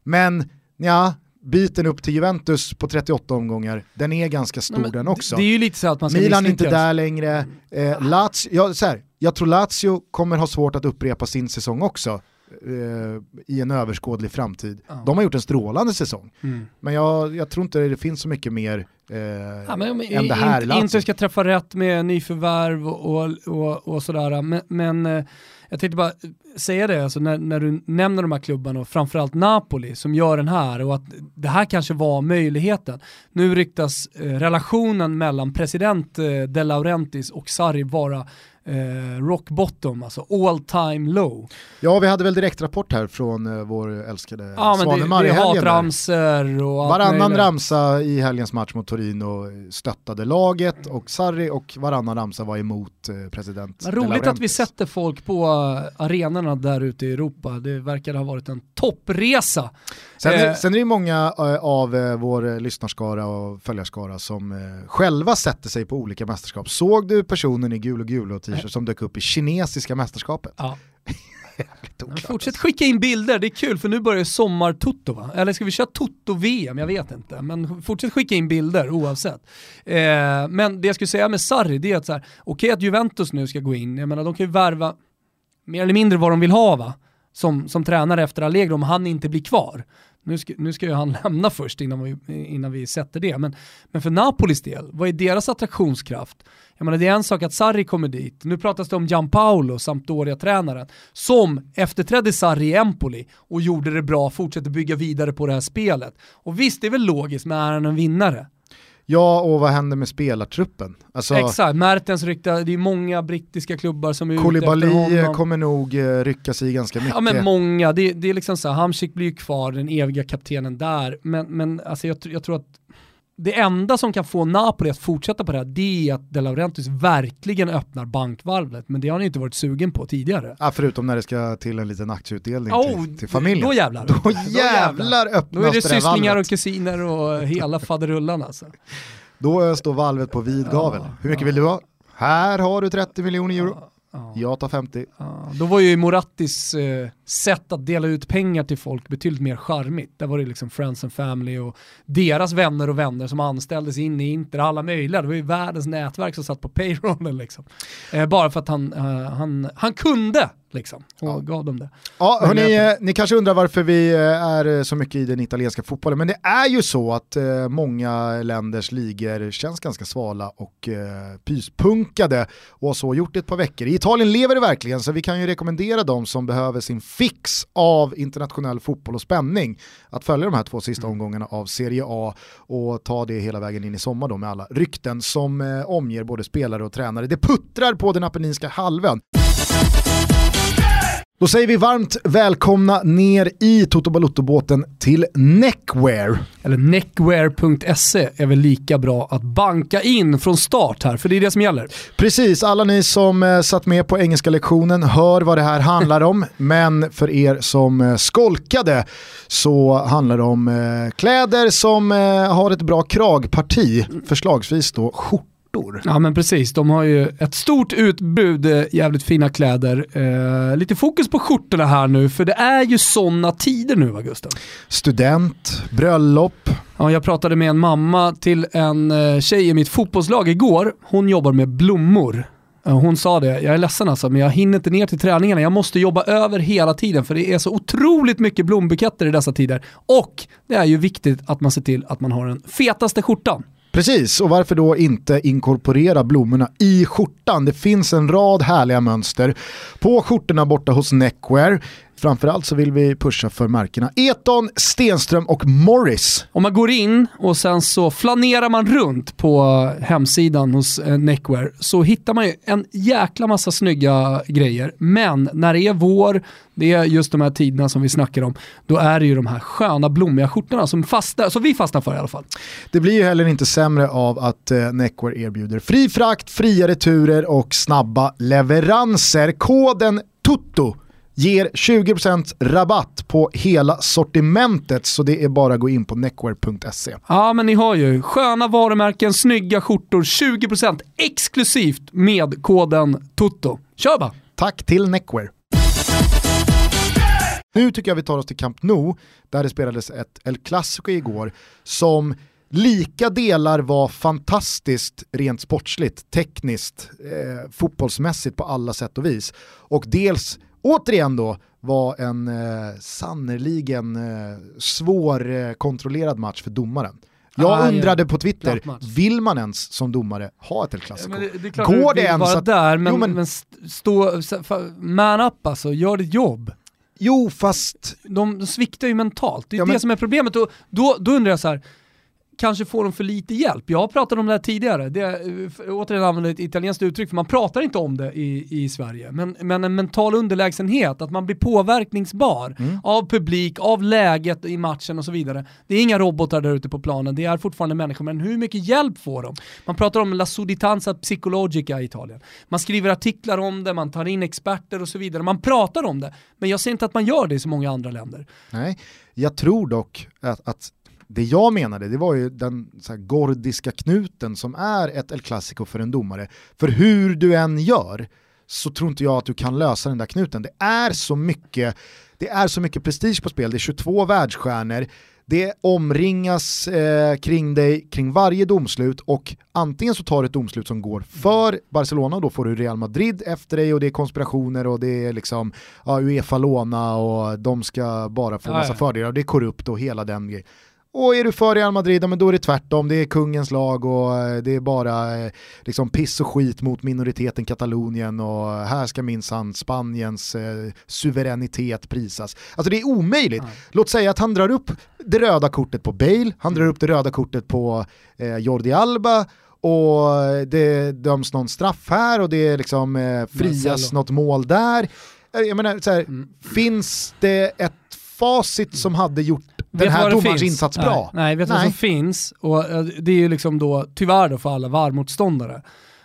Men ja, biten upp till Juventus på 38 omgångar, den är ganska stor Nej, den också. Det är ju lite så att man ska Milan är inte där längre. Eh, Lazio, ja, så här, jag tror Lazio kommer ha svårt att upprepa sin säsong också i en överskådlig framtid. Ja. De har gjort en strålande säsong, Mm. men jag, jag tror inte det finns så mycket mer eh, Ja, men, men, än det här inte, inte ska träffa rätt med nyförvärv och, och, och, sådär. Men, men eh, jag tänkte bara säga det, alltså när, när du nämner de här klubbarna och framförallt Napoli som gör den här och att det här kanske var möjligheten. Nu ryktas eh, relationen mellan president eh, De Laurentiis och Sarri vara eh, rock bottom, alltså all time low. Ja, vi hade väl direktrapport här från eh, vår älskade Ja men Svanemar i helgen. där. hatramsor och Varannan möjligt. ramsa i helgens match mot Torino stöttade laget och Sarri och varannan ramsa var emot eh, president De roligt att vi sätter folk på eh, arenorna där ute i Europa. Det verkar ha varit en toppresa. Sen, är, Eh. sen är det många eh, av eh, vår lyssnarskara och följarskara som själva sätter sig på olika mästerskap. Såg du personen i gul och gul och t-shirt som dök upp i kinesiska mästerskapet? Ja. Fortsätt skicka in bilder, det är kul för nu börjar sommar-toto va? Eller ska vi köra toto-VM? Jag vet inte. Men fortsätt skicka in bilder oavsett. Eh, men det jag skulle säga med Sarri, det är att så här, okej att Juventus nu ska gå in, jag menar de kan ju värva mer eller mindre vad de vill ha va? Som, som tränare efter Allegro om han inte blir kvar. Nu ska, nu ska ju han lämna först innan vi, innan vi sätter det. Men, men för Napolis del, vad är deras attraktionskraft? Jag menar det är en sak att Sarri kommer dit, nu pratas det om Gianpaolo, Sampdoria-tränaren, som efterträdde Sarri i Empoli och gjorde det bra, fortsätter bygga vidare på det här spelet. Och visst, det är väl logiskt, men är han en vinnare? Ja, och vad händer med spelartruppen? Alltså, Exakt, Mertens rykta, det är många brittiska klubbar som är ute Koulibaly efter honom. kommer nog eh, rycka sig ganska mycket. Ja men många, det, det är liksom så här, Hamsik blir ju kvar, den eviga kaptenen där, men, men alltså jag, jag tror att det enda som kan få Napoli att fortsätta på det här, det är att De Laurentiis verkligen öppnar bankvalvet, men det har han ju inte varit sugen på tidigare. Ja, förutom när det ska till en liten aktieutdelning Oh, till, till familjen. Då jävlar. Då jävlar öppnas Då är det sysslingar och kusiner och hela faderullan alltså. Då står valvet på vid gavel. Ja, Hur mycket vill du ha? Här har du 30 miljoner euro. Ja. Jag tar 50. Ja, då var ju Morattis eh, sätt att dela ut pengar till folk betydligt mer charmigt. Där var det liksom Friends and Family och deras vänner och vänner som anställdes in i Inter, alla möjliga. Det var ju världens nätverk som satt på payrollen liksom. Eh, bara för att han, eh, han, han kunde liksom och Ja. gav dem det. Ja, hörni, eh, ni kanske undrar varför vi eh, är eh, så mycket i den italienska fotbollen, men det är ju så att eh, många länders ligor känns ganska svala och pyspunkade och har så gjort ett par veckor. I Italien lever det verkligen, så vi kan ju rekommendera dem som behöver sin fix av internationell fotboll och spänning att följa de här två sista omgångarna av Serie A och ta det hela vägen in i sommar då med alla rykten som eh, omger både spelare och tränare. Det puttrar på den apenninska halvön. Då säger vi varmt välkomna ner i Toto Balutto-båten till Neckwear. Eller neckwear.se är väl lika bra att banka in från start här, för det är det som gäller. Precis, alla ni som eh, satt med på engelska lektionen hör vad det här handlar om, men för er som eh, skolkade så handlar det om eh, kläder som eh, har ett bra kragparti, förslagsvis då skjorta skjortor. Ja men precis, de har ju ett stort utbud, eh, jävligt fina kläder. Eh, lite fokus på skjortorna här nu, för det är ju sådana tider nu va Gustav? Student, bröllop. Ja, jag pratade med en mamma till en eh, tjej i mitt fotbollslag igår. Hon jobbar med blommor. Hon sa det, jag är ledsen alltså, men jag hinner inte ner till träningarna. Jag måste jobba över hela tiden för det är så otroligt mycket blombuketter i dessa tider. Och det är ju viktigt att man ser till att man har den fetaste skjortan. Precis, och varför då inte inkorporera blommorna i skjortan? Det finns en rad härliga mönster på skjortorna borta hos Neckwear. Framförallt så vill vi pusha för märkena Eton, Stenström och Morris. Om man går in och sen så flanerar man runt på hemsidan hos eh, Neckwear så hittar man ju en jäkla massa snygga grejer. Men när det är vår, det är just de här tiderna som vi snackar om, då är det ju de här sköna blommiga skjortorna som, fastnar, som vi fastnar för i alla fall. Det blir ju heller inte sämre av att eh, Neckwear erbjuder fri frakt, fria returer och snabba leveranser. Koden TUTTO ger 20% rabatt på hela sortimentet så det är bara att gå in på neckwear.se. Ja men ni har ju sköna varumärken, snygga skjortor, 20% exklusivt med koden TOTO. Kör bara! Tack till Neckwear. Nu tycker jag vi tar oss till Camp Nou, där det spelades ett El Clasico igår som lika delar var fantastiskt rent sportsligt, tekniskt, eh, fotbollsmässigt på alla sätt och vis. Och dels återigen då var en eh, sannerligen eh, svårkontrollerad eh, match för domaren. Jag ah, undrade ja. på Twitter, vill man ens som domare ha ett El Clasico? Ja, det, det Går det ens att... Där, men, jo, men, men stå, man up alltså, gör ditt jobb. Jo fast... De, de sviktar ju mentalt, det är ja, det men... som är problemet. Och då, då undrar jag så här, kanske får de för lite hjälp. Jag har pratat om det här tidigare, det är, återigen använder ett italienskt uttryck för man pratar inte om det i, i Sverige. Men, men en mental underlägsenhet, att man blir påverkningsbar mm. av publik, av läget i matchen och så vidare. Det är inga robotar där ute på planen, det är fortfarande människor, men hur mycket hjälp får de? Man pratar om la suditanza psychologica i Italien. Man skriver artiklar om det, man tar in experter och så vidare. Man pratar om det, men jag ser inte att man gör det i så många andra länder. Nej, jag tror dock att, att det jag menade det var ju den så gordiska knuten som är ett El Clasico för en domare. För hur du än gör så tror inte jag att du kan lösa den där knuten. Det är så mycket, det är så mycket prestige på spel, det är 22 världsstjärnor, det omringas eh, kring dig kring varje domslut och antingen så tar du ett domslut som går för Barcelona och då får du Real Madrid efter dig och det är konspirationer och det är liksom ja, Uefa-låna och de ska bara få massa fördelar och det är korrupt och hela den grejen. Och är du för Real Madrid, men då är det tvärtom. Det är kungens lag och eh, det är bara eh, liksom piss och skit mot minoriteten Katalonien och här ska minsann Spaniens eh, suveränitet prisas. Alltså det är omöjligt. Mm. Låt säga att han drar upp det röda kortet på Bale, han drar upp det röda kortet på eh, Jordi Alba och det döms någon straff här och det liksom eh, frias något mål där. Eh, jag menar, så här, mm. finns det ett facit som hade gjort den här domarens insats bra. Nej, vet du vad som finns? Och eh, det är ju liksom då, tyvärr då för alla VAR-motståndare,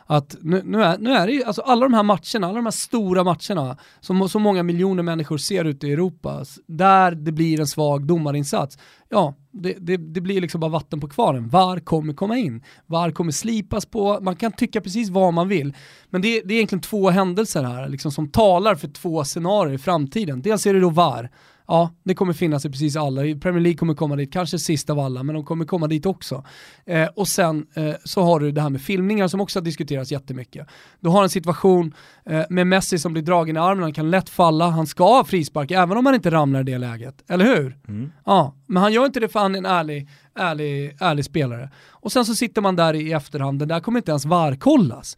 att nu, nu, är, nu är det ju, alltså alla de här matcherna, alla de här stora matcherna som så många miljoner människor ser ute i Europa, där det blir en svag domarinsats, ja, det, det, det, blir liksom bara vatten på kvarnen. VAR kommer komma in, VAR kommer slipas på, man kan tycka precis vad man vill. Men det, det är egentligen två händelser här liksom, som talar för två scenarier i framtiden. Dels är det då VAR, ja, det kommer finnas i precis alla. Premier League kommer komma dit, kanske sist av alla, men de kommer komma dit också. Eh, och sen eh, så har du det här med filmningar som också har diskuterats jättemycket. Du har en situation eh, med Messi som blir dragen i armen, han kan lätt falla, han ska ha frispark även om han inte ramlar i det läget, eller hur? Mm. Ja, men han gör inte det för han är en ärlig, ärlig, ärlig spelare. Och sen så sitter man där i efterhand, det där kommer inte ens varkollas.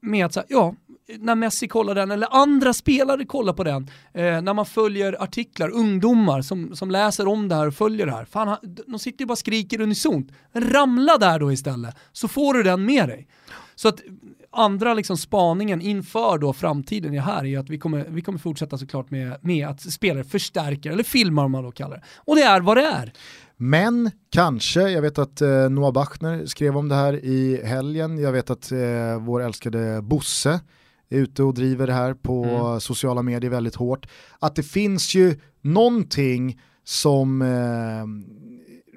Med att säga, ja, när Messi kollar den, eller andra spelare kollar på den, eh, när man följer artiklar, ungdomar som, som läser om det här och följer det här, fan, de sitter ju bara och skriker unisont. Ramla där då istället, så får du den med dig. Så att andra liksom spaningen inför då framtiden är här är att vi kommer, vi kommer fortsätta såklart med, med att spelare förstärker, eller filmar om man då kallar det. Och det är vad det är. Men kanske, jag vet att eh, Noah Bachner skrev om det här i helgen, jag vet att eh, vår älskade Bosse är ute och driver det här på mm. sociala medier väldigt hårt, att det finns ju någonting som eh,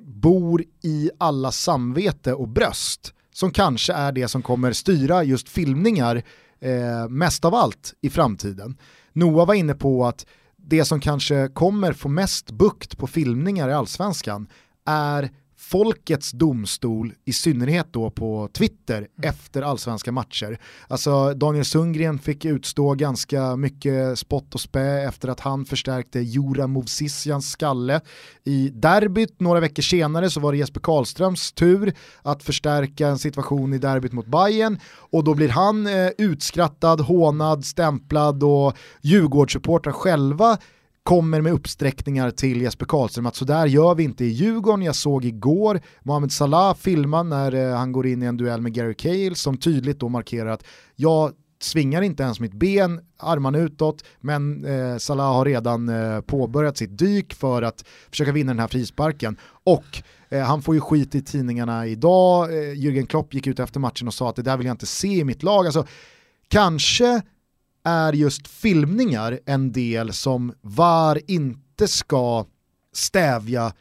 bor i alla samvete och bröst som kanske är det som kommer styra just filmningar eh, mest av allt i framtiden. Noah var inne på att det som kanske kommer få mest bukt på filmningar i allsvenskan är folkets domstol, i synnerhet då på Twitter, mm. efter allsvenska matcher. Alltså Daniel Sundgren fick utstå ganska mycket spott och spä efter att han förstärkte Jura Movsisjans skalle. I derbyt några veckor senare så var det Jesper Karlströms tur att förstärka en situation i derbyt mot Bayern och då blir han eh, utskrattad, hånad, stämplad och Djurgårdssupportrar själva kommer med uppsträckningar till Jesper Karlström att sådär gör vi inte i Djurgården. Jag såg igår Mohamed Salah filma när eh, han går in i en duell med Gary Cahill som tydligt då markerar att jag svingar inte ens mitt ben, armarna utåt, men eh, Salah har redan eh, påbörjat sitt dyk för att försöka vinna den här frisparken. Och eh, han får ju skit i tidningarna idag, eh, Jürgen Klopp gick ut efter matchen och sa att det där vill jag inte se i mitt lag. Alltså, kanske är just filmningar en del som VAR inte ska stävja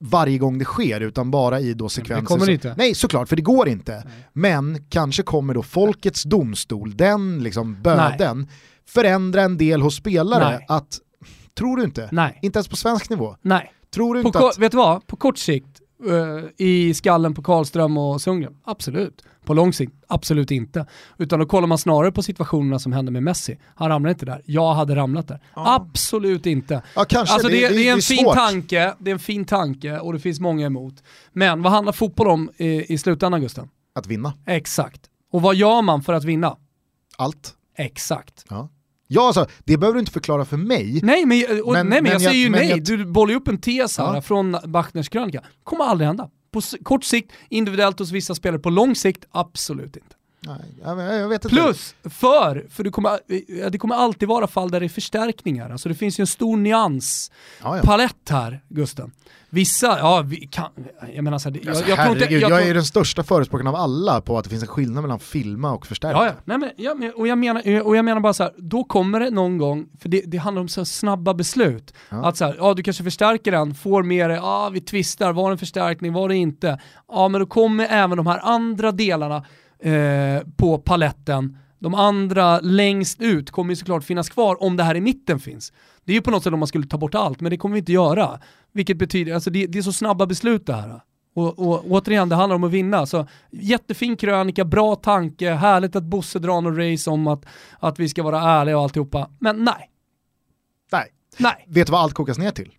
varje gång det sker utan bara i då sekvenser. Det kommer inte. Nej såklart, för det går inte. Nej. Men kanske kommer då folkets domstol, den liksom böden, Nej. förändra en del hos spelare Nej. att, tror du inte? Nej. Inte ens på svensk nivå? Nej. Tror du på inte att... Vet du vad? På kort sikt, uh, i skallen på Karlström och Sundgren, absolut. På lång sikt, absolut inte. Utan då kollar man snarare på situationerna som hände med Messi. Han ramlade inte där, jag hade ramlat där. Ja. Absolut inte. Ja, kanske. Alltså det, det, det är en fin svårt. tanke, det är en fin tanke och det finns många emot. Men vad handlar fotboll om i, i slutändan Gusten? Att vinna. Exakt. Och vad gör man för att vinna? Allt. Exakt. Ja. Ja, alltså, det behöver du inte förklara för mig. Nej, men, och, men, nej, men jag, jag säger ju nej. Jag... Du bollar ju upp en tes här ja. från Bachners krönika. kommer aldrig hända. På kort sikt, individuellt hos vissa spelare, på lång sikt, absolut inte. Nej, jag, jag vet inte. Plus, för, för det kommer, det kommer alltid vara fall där det är förstärkningar. Alltså det finns ju en stor nyanspalett ja, ja. här, Gusten. Vissa, ja, vi kan, jag menar så här, alltså, jag, jag, herregud, inte, jag, jag, är den största förespråkaren av alla på att det finns en skillnad mellan filma och förstärka. Ja, ja. Nej, men, ja, och, jag menar, och jag menar bara så här, då kommer det någon gång, för det, det handlar om så snabba beslut. Ja. Att så här, ja du kanske förstärker den, får med det, ja vi tvistar, var det en förstärkning, var det inte? Ja men då kommer även de här andra delarna eh, på paletten de andra längst ut kommer ju såklart finnas kvar om det här i mitten finns. Det är ju på något sätt om man skulle ta bort allt, men det kommer vi inte göra. Vilket betyder, alltså det, det är så snabba beslut det här. Och, och återigen, det handlar om att vinna. Så, jättefin krönika, bra tanke, härligt att Bosse drar någon race om att, att vi ska vara ärliga och alltihopa. Men nej. Nej. nej. Vet du vad allt kokas ner till?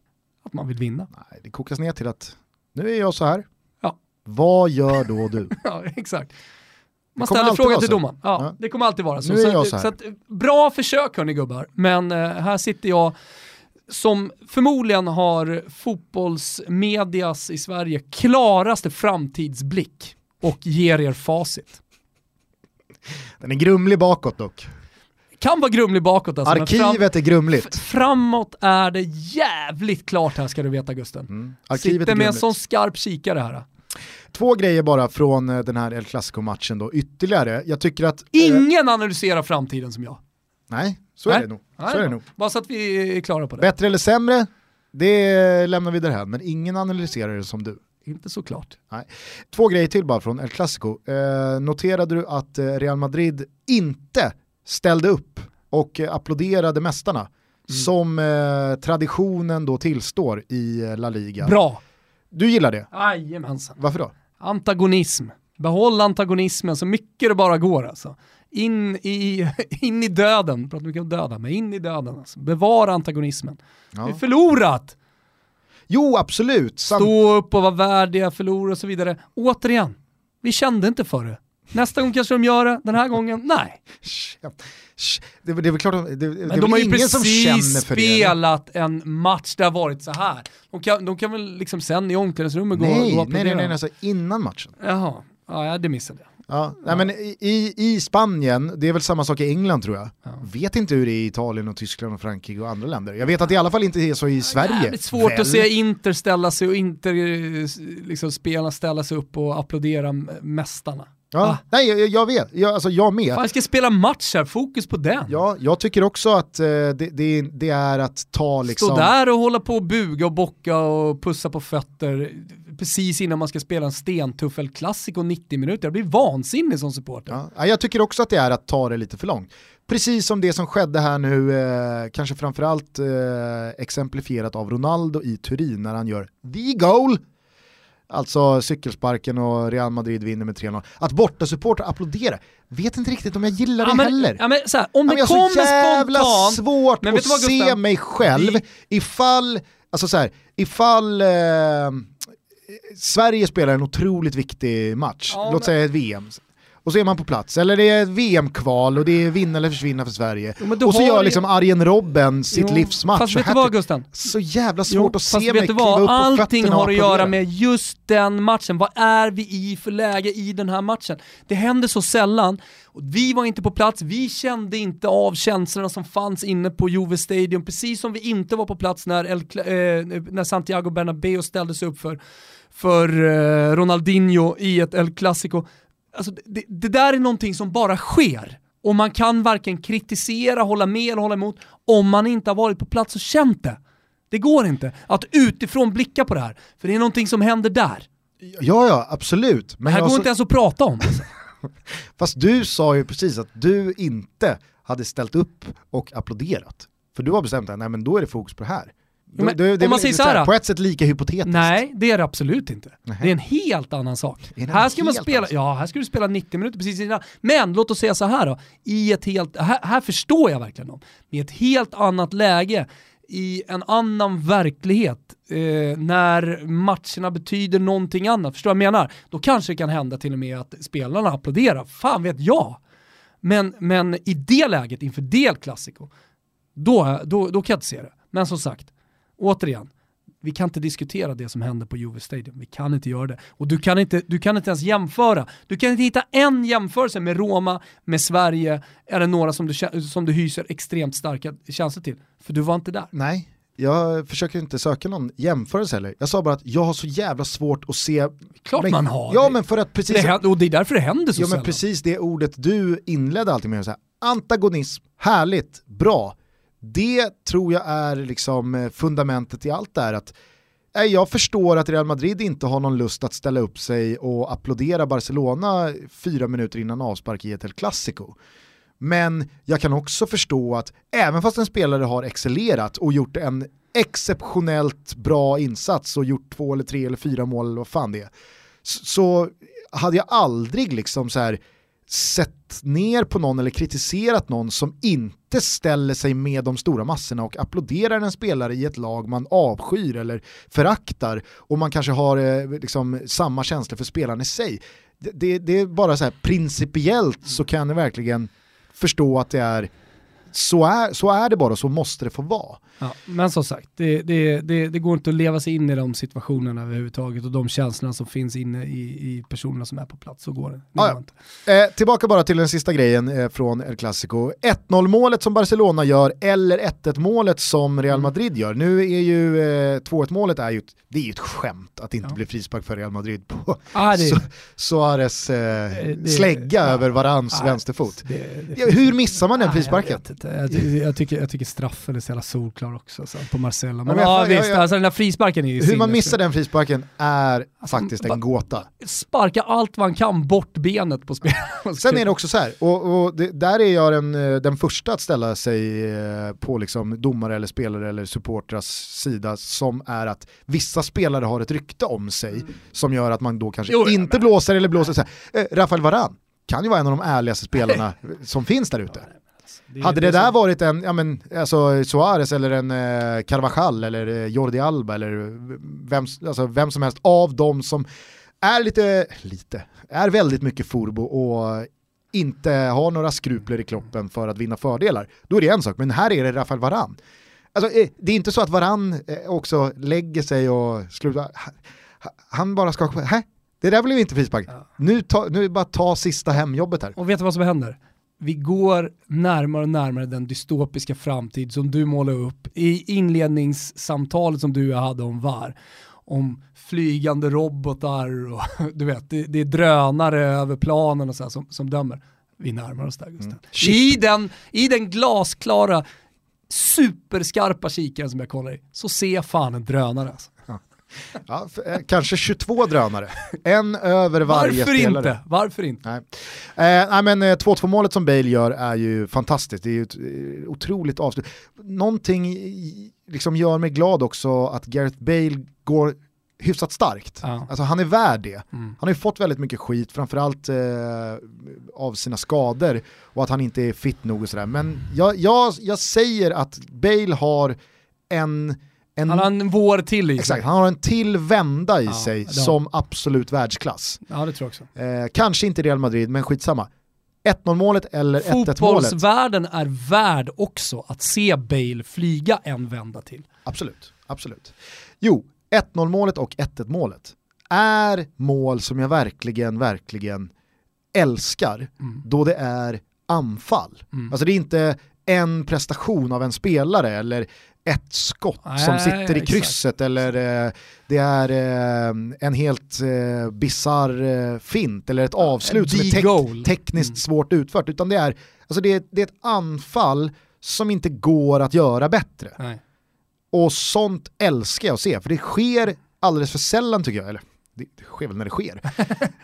Att man vill vinna. Nej, det kokas ner till att nu är jag så här. Ja. Vad gör då du? ja, exakt. Man ställer frågan till domaren. Ja, ja, Det kommer alltid vara så. så, så, så att, bra försök hörni gubbar, men uh, här sitter jag som förmodligen har fotbollsmedias i Sverige klaraste framtidsblick och ger er facit. Den är grumlig bakåt dock. Kan vara grumlig bakåt alltså. Arkivet fram, är grumligt. Framåt är det jävligt klart här ska du veta Gusten. Mm. Sitter med en sån skarp kikare här. Två grejer bara från eh, den här El Clasico-matchen då, ytterligare. Jag tycker att... Eh, Ingen äh, analyserar framtiden som jag. Nej, så Nej. är det nog. Så Nej, är det nog. Bara så att vi är klara på det. Bättre eller sämre, det lämnar vi därhän, men ingen analyserar det som du. Inte såklart. Nej. Två grejer till bara från El Clasico. Eh, noterade du att eh, Real Madrid inte ställde upp och eh, applåderade mästarna mm. som eh, traditionen då tillstår i La Liga? Bra! Du gillar det? Jajamensan. Varför då? Antagonism. Behåll antagonismen så mycket det bara går alltså. In i, in i döden, pratar mycket om döden, men in i döden alltså. Bevara antagonismen. Ja. Det är förlorat! Jo, absolut. Sam Stå upp och vara värdiga, förlora och så vidare. Återigen, vi kände inte för det. Nästa gång kanske de gör det, den här gången nej. Det, det är väl klart, det, det, Men det är de har ju precis det. spelat en match där det har varit så här. De kan, de kan väl liksom sen i omklädningsrummet gå, Nej, gå och nej, nej, applådera. nej, alltså innan matchen. Jaha, ja det missade jag. Ja, Nej, men i, I Spanien, det är väl samma sak i England tror jag. Ja. Vet inte hur det är i Italien och Tyskland och Frankrike och andra länder. Jag vet att det i alla fall inte är så i Sverige. Jävligt svårt väl? att se Inter ställa sig och Inter eh, liksom spelarna ställa sig upp och applådera mästarna. Ja, Ah. Nej, jag, jag vet, jag, alltså jag med. Fan, jag ska spela match här, fokus på den. Ja, jag tycker också att eh, det, det, det är att ta liksom... Stå där och hålla på och buga och bocka och pussa på fötter precis innan man ska spela en stentuff El Clasico 90 minuter. Jag blir vansinnig som supporter. Ja, ja, jag tycker också att det är att ta det lite för långt. Precis som det som skedde här nu, eh, kanske framförallt eh, exemplifierat av Ronaldo i Turin när han gör the goal. Alltså cykelsparken och Real Madrid vinner med 3-0. Att bortasupportrar applåderar, vet inte riktigt om jag gillar det Ja, men, heller. ja, men, här, om Ja, men det jag har så kommer jävla spontant, svårt Men att vad, se mig själv ifall, alltså så här, ifall eh, Sverige spelar en otroligt viktig match, Ja, låt men- säga ett VM, och så är man på plats, eller det är VM-kval och det är vinna eller försvinna för Sverige. Jo, och så gör liksom Arjen Robben sitt Jo, livsmatch. Fast vet du vad Gusten? Så jävla svårt Jo, att se mig kliva upp på Allting har att göra med just den matchen. Vad är vi i för läge i den här matchen? Det händer så sällan. Vi var inte på plats, vi kände inte av känslorna som fanns inne på Juve Stadium, precis som vi inte var på plats när, El, eh, när Santiago Bernabéu ställde sig upp för, för eh, Ronaldinho i ett El Clasico. Alltså, det, det där är någonting som bara sker. Och man kan varken kritisera, hålla med eller hålla emot om man inte har varit på plats och känt det. Det går inte att utifrån blicka på det här, för det är någonting som händer där. Ja, ja, absolut. Det Men här jag går så- inte ens att prata om. Alltså. Fast du sa ju precis att du inte hade ställt upp och applåderat. För du har bestämt att nej men då är det fokus på det här. Men det är om man säger lite så här, På ett sätt lika hypotetiskt. Nej, det är det absolut inte. Nej. Det är en helt annan sak. Det Här ska man spela, annan ja här ska du spela 90 minuter precis innan. Men låt oss säga så här då, i ett helt, här, här förstår jag verkligen dem. I ett helt annat läge, i en annan verklighet, eh, när matcherna betyder någonting annat, förstår du vad jag menar? Då kanske det kan hända till och med att spelarna applåderar, fan vet jag. Men, men i det läget, inför det Clasico, då, då, då kan jag inte se det. Men som sagt, återigen, vi kan inte diskutera det som händer på Juve Stadium. Vi kan inte göra det. Och du kan inte, du kan inte ens jämföra. Du kan inte hitta en jämförelse med Roma, med Sverige, eller några som du, som du hyser extremt starka känslor till. För du var inte där. Nej, jag försöker inte söka någon jämförelse heller. Jag sa bara att jag har så jävla svårt att se... Klart men, man har Ja men för att precis... Det och det är därför det händer så Ja men sällan. precis det ordet du inledde alltid med, så här, antagonism, härligt, bra. Det tror jag är liksom eh, fundamentet i allt det här. Att, eh, jag förstår att Real Madrid inte har någon lust att ställa upp sig och applådera Barcelona fyra minuter innan avspark i ett El Clasico. Men jag kan också förstå att även fast en spelare har excellerat och gjort en exceptionellt bra insats och gjort två eller tre eller fyra mål eller vad fan det är, så hade jag aldrig liksom så här sett ner på någon eller kritiserat någon som inte ställer sig med de stora massorna och applåderar en spelare i ett lag man avskyr eller föraktar och man kanske har eh, liksom samma känslor för spelaren i sig. Det, det, det är bara så här principiellt så kan jag verkligen förstå att det är så är, så är det bara och så måste det få vara. Ja, men som sagt, det, det, det, det går inte att leva sig in i de situationerna överhuvudtaget och de känslorna som finns inne i, i personerna som är på plats. Så går det. det går. Eh, tillbaka bara till den sista grejen eh, från El Clasico. 1-0 målet som Barcelona gör eller 1-1 målet som Mm. Real Madrid gör. Nu är ju eh, 2-1 målet är ju ett, det är ju ett skämt att det inte Ja. blir frispark för Real Madrid på Ah, Su- Suarez eh, det- slägga ja. över Varans Ah, vänsterfot. hur missar man den Ah, frisparken? Jag, jag, jag, tycker, jag tycker straffen är så jävla solklar också så, på Marcella. Men, ja, jag- jag- visst, jag- alltså den där frisparken är ju Hur man missar den frisparken är Alltså, faktiskt en gåta. Sparka allt man kan bort benet på spelaren. Sen är det också så här, och, och det, där är jag den, eh, den första att ställa sig eh, på liksom domare eller spelare eller supportras sida som är att vissa spelare har ett rykte om sig som gör att man då kanske Jo, inte men- blåser eller blåser så här. Eh, Rafael Varan kan ju vara en av de ärligaste spelarna som finns där ute. Det är Hade det som- där varit en, ja men, alltså Suarez eller en eh, Carvajal eller eh, Jordi Alba eller vem, alltså, vem som helst av dem som är lite, lite, är väldigt mycket furbo och inte har några skrupler i kroppen för att vinna fördelar, då är det en sak. Men här är det Rafael Varan. Alltså, eh, det är inte så att Varan eh, också lägger sig och slutar. Han bara ska, hä? Det där blev inte frispark. Ja. Nu, ta, nu bara ta sista hemjobbet här. Och vet du vad som händer? Vi går närmare och närmare den dystopiska framtid som du målade upp i inledningssamtalet som du jag hade om VAR. Om flygande robotar och du vet, det, det är drönare över planen och så som, som dömer. Vi närmar oss där Gusten. Mm. I, den, I den glasklara, superskarpa kikaren som jag kollar i, så ser fan en drönare alltså. Ja, för, eh, kanske 22 drönare, en över varje Varför spelare. Inte? Varför inte? Nej. Eh, nej men 2-2 eh, målet som Bale gör är ju fantastiskt, det är ju ett eh, otroligt avslut. Någonting liksom gör mig glad också att Gareth Bale går hyfsat starkt. Ja. Alltså han är värd det. Mm. Han har ju fått väldigt mycket skit, framförallt eh, av sina skador och att han inte är fit nog och sådär. Men jag, jag, jag säger att Bale har en en, han har en vår till i sig. Exakt, han har en till vända i ja, sig som absolut världsklass. Ja det tror jag också. Eh, kanske inte Real Madrid, men skitsamma. 1-0 målet eller 1-1 målet. Fotbollsvärlden är värd också att se Bale flyga en vända till. Absolut, absolut. Jo, 1-0 målet och 1-1 målet är mål som jag verkligen, verkligen älskar mm. då det är anfall. Mm. Alltså det är inte en prestation av en spelare eller ett skott Nej, som sitter i krysset exakt. eller eh, det är eh, en helt eh, bizarr eh, fint eller ett avslut som är tek tekniskt mm. svårt utfört utan det är, alltså det är, det är ett anfall som inte går att göra bättre. Nej. Och sånt älskar jag att se, för det sker alldeles för sällan tycker jag. Eller, det, det sker väl när det sker.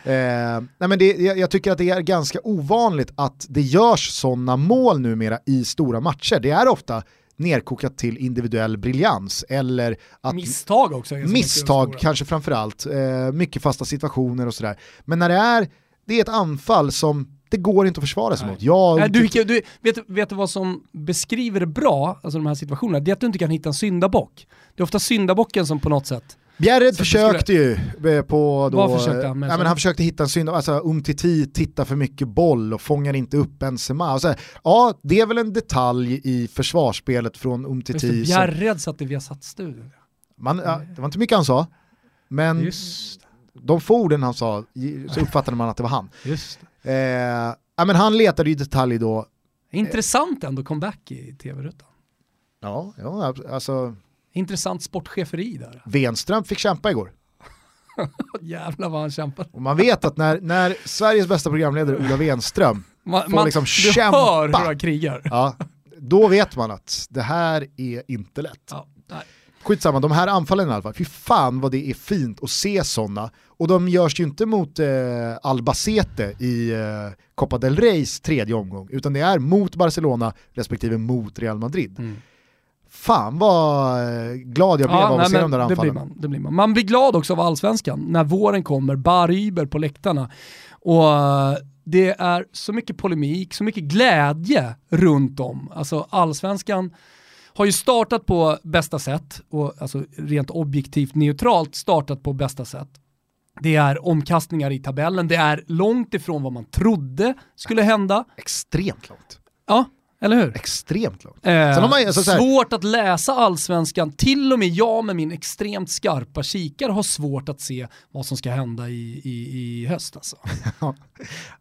eh, nej men det, jag, jag, tycker att det är ganska ovanligt att det görs sådana mål numera i stora matcher. Det är ofta nerkokat till individuell briljans eller att misstag också. Misstag kanske framförallt, eh, mycket fasta situationer och sådär. Men när det är, det är ett anfall som det går inte att försvara sig mot. Jag, Nej, du, du, vet, vet du vad som beskriver det bra, alltså de här situationerna? Det är att du inte kan hitta en syndabock. Det är ofta syndabocken som på något sätt Bjärred försökte ju eh, på då, Vad försökte han? Ja, men han försökte hitta en synd, alltså Umtiti tittar för mycket boll och fångar inte upp Benzema. Alltså, ja, det är väl en detalj i försvarsspelet från Umtiti. Bjärred satt i Viasat-studion. Ja, det var inte mycket han sa, men Just. de få orden han sa så uppfattade man att det var han. Just. Eh, ja, men han letade ju detalj då. Intressant ändå comeback i tv-rutan. Ja, ja, alltså Intressant sportcheferi där. Wenström fick kämpa igår. Jävlar vad han kämpade. Och man vet att när, när Sveriges bästa programledare Ola Wenström man, får man, liksom du kämpa, hör hur han krigar. Ja, då vet man att det här är inte lätt. Ja, nej. Skitsamma, de här anfallen i alla fall, fy fan vad det är fint att se sådana. Och de görs ju inte mot eh, Albacete i eh, Copa del Reys tredje omgång, utan det är mot Barcelona respektive mot Real Madrid. Mm. Fan vad eh, glad jag blev ja, av att se de där anfallen. Det blir, man, det blir man. man blir glad också av allsvenskan när våren kommer, Baryber på läktarna. Och eh, det är så mycket polemik, så mycket glädje runt om. Alltså allsvenskan har ju startat på bästa sätt, och alltså rent objektivt neutralt startat på bästa sätt. Det är omkastningar i tabellen, det är långt ifrån vad man trodde skulle hända. Extremt långt. Ja, eller hur? Extremt långt. Eh, man, alltså, svårt att läsa allsvenskan, till och med jag med min extremt skarpa kikare har svårt att se vad som ska hända i, i, i höst. Alltså.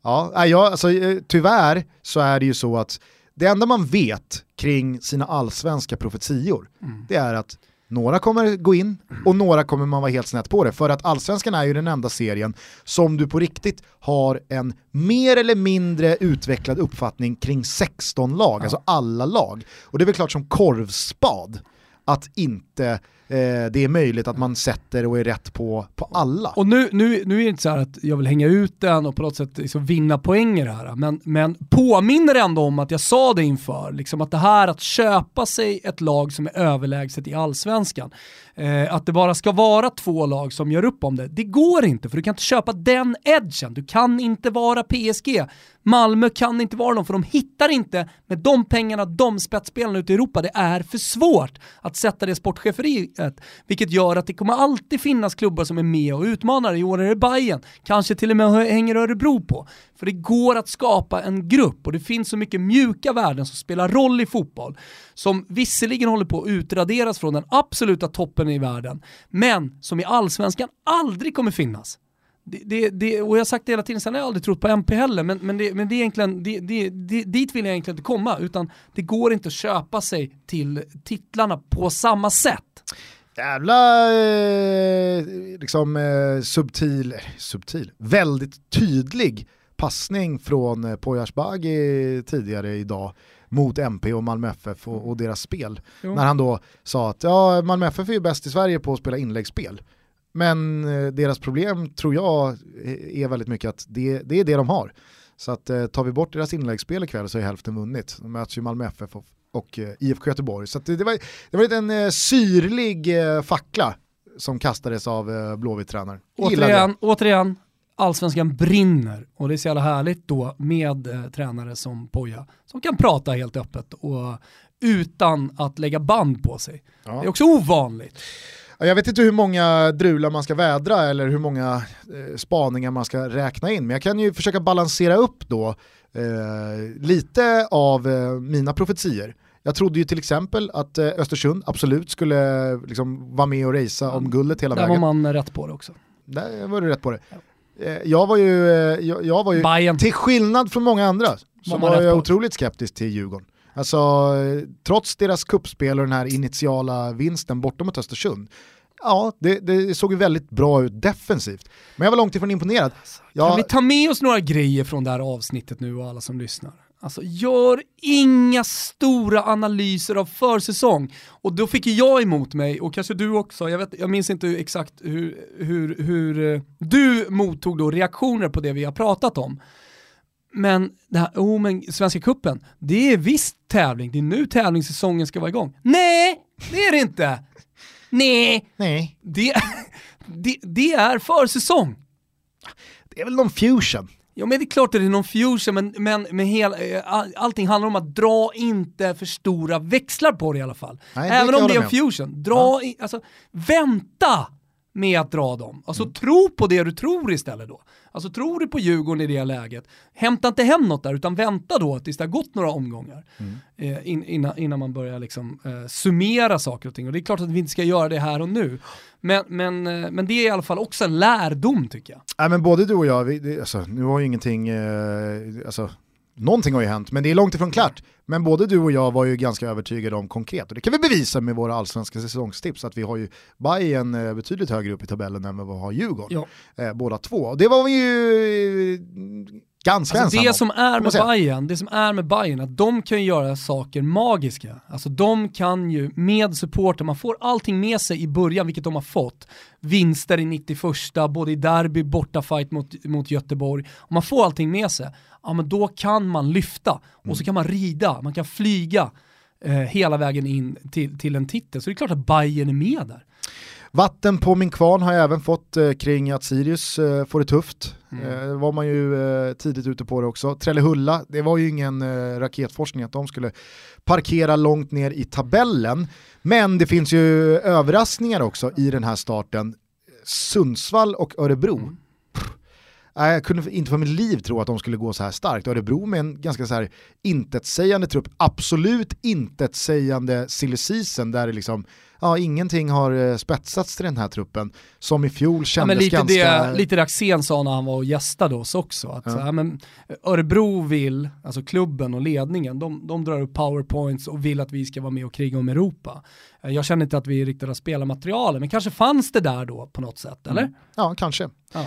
ja, ja alltså, eh, tyvärr så är det ju så att det enda man vet kring sina allsvenska profetior, mm. det är att några kommer gå in och några kommer man vara helt snett på det. För att allsvenskan är ju den enda serien som du på riktigt har en mer eller mindre utvecklad uppfattning kring 16 lag, ja. alltså alla lag. Och det är väl klart som korvspad att inte Eh, det är möjligt att man sätter och är rätt på, på alla. Och nu, nu, nu är det inte så att jag vill hänga ut den och på något sätt liksom vinna poäng i det här, men, men påminner ändå om att jag sa det inför, liksom att det här att köpa sig ett lag som är överlägset i allsvenskan, eh, att det bara ska vara två lag som gör upp om det, det går inte för du kan inte köpa den edgen, du kan inte vara PSG Malmö kan inte vara dem, för de hittar inte med de pengarna, de spetsspelarna ute i Europa. Det är för svårt att sätta det sportcheferiet, vilket gör att det kommer alltid finnas klubbar som är med och utmanar. I år är det Bayern, kanske till och med hänger Örebro på. För det går att skapa en grupp och det finns så mycket mjuka värden som spelar roll i fotboll, som visserligen håller på att utraderas från den absoluta toppen i världen, men som i allsvenskan aldrig kommer finnas. Det, det, det, och jag har sagt det hela tiden, sen har jag aldrig trott på MP heller, men, men, det, men det är egentligen, det, det, det, dit vill jag egentligen inte komma, utan det går inte att köpa sig till titlarna på samma sätt. Jävla eh, liksom eh, subtil, eh, subtil, väldigt tydlig passning från eh, Poyashbagi tidigare idag mot MP och Malmö FF och, och deras spel. Jo. När han då sa att ja, Malmö FF är ju bäst i Sverige på att spela inläggsspel. Men eh, deras problem tror jag är väldigt mycket att det, det är det de har. Så att eh, tar vi bort deras inläggsspel ikväll så är hälften vunnit. De möts ju Malmö FF och, och eh, IFK Göteborg. Så det, det, var, det var en eh, syrlig eh, fackla som kastades av eh, Blåvitt-tränaren. Återigen, återigen, allsvenskan brinner och det är så jävla härligt då med eh, tränare som Poja som kan prata helt öppet och utan att lägga band på sig. Ja. Det är också ovanligt. Jag vet inte hur många drular man ska vädra eller hur många eh, spaningar man ska räkna in, men jag kan ju försöka balansera upp då eh, lite av eh, mina profetier. Jag trodde ju till exempel att eh, Östersund absolut skulle liksom, vara med och racea om guldet hela Där vägen. Där var man rätt på det också. Där var du rätt på det. Eh, jag var ju, eh, jag, jag var ju Bayern. till skillnad från många andra, så var, var jag otroligt skeptisk till Djurgården. Alltså, trots deras kuppspel och den här initiala vinsten bortom mot Östersund, ja, det, det, såg ju väldigt bra ut defensivt. Men jag var långt ifrån imponerad. Jag... Kan vi ta med oss några grejer från det här avsnittet nu och alla som lyssnar? Alltså gör inga stora analyser av försäsong. Och då fick jag emot mig, och kanske du också, jag, vet, jag minns inte exakt hur, hur, hur eh, du mottog då reaktioner på det vi har pratat om. Men, det här, oh, men Svenska Kuppen, det är visst tävling, det är nu tävlingssäsongen ska vara igång. Nej, det är det inte! Nej, Nej. Det, det, det är försäsong. Det är väl någon fusion? Ja men det är klart att det är någon fusion, men, men, men hela, eh, all, allting handlar om att dra inte för stora växlar på det i alla fall. Nej, Även om det är en fusion, dra ja. i, alltså, vänta med att dra dem. Alltså mm. tro på det du tror istället då. Alltså tror du på Djurgården i det läget, hämta inte hem något där utan vänta då tills det har gått några omgångar mm. eh, in, innan, innan, man börjar liksom, eh, summera saker och ting. Och det är klart att vi inte ska göra det här och nu. Men, men, eh, men det är i alla fall också en lärdom tycker jag. Nej, men både du och jag, vi, det, alltså, nu har ju ingenting, eh, alltså, någonting har ju hänt, men det är långt ifrån klart. Men både du och jag var ju ganska övertygade om konkret, och det kan vi bevisa med våra allsvenska säsongstips, att vi har ju Bayern eh, betydligt högre upp i tabellen än vad vi har Djurgården. Ja. Eh, båda två. Och det var vi ju ganska alltså ensamma det som är med Bayern, Det som är med Bayern att de kan göra saker magiska. Alltså de kan ju med supporter, man får allting med sig i början, vilket de har fått. Vinster i 91, både i derby, bortafight mot, mot Göteborg. Om man får allting med sig, ja men då kan man lyfta och så mm. kan man rida, man kan flyga eh, hela vägen in till, till en titel. Så det är klart att Bayern är med där. Vatten på min kvarn har jag även fått eh, kring att Sirius eh, får det tufft. Mm. Eh, var man ju eh, tidigt ute på det också. Trellehulla, det var ju ingen eh, raketforskning att de skulle parkera långt ner i tabellen. Men det finns ju överraskningar också i den här starten. Sundsvall och Örebro. Mm jag kunde inte för mitt liv tro att de skulle gå så här starkt. Örebro med en ganska så här intetsägande trupp, absolut intetsägande silly season där det liksom, ja, ingenting har eh, spetsats till den här truppen som i fjol kändes ja, lite ganska... Det, lite det Axén sa när han var och gästade oss också, att ja. Ja, men Örebro vill, alltså klubben och ledningen, de, de drar upp powerpoints och vill att vi ska vara med och kriga om Europa. Eh, jag känner inte att vi riktigt har spelarmaterialet, men kanske fanns det där då på något sätt, eller? Mm. Ja, kanske. Ja.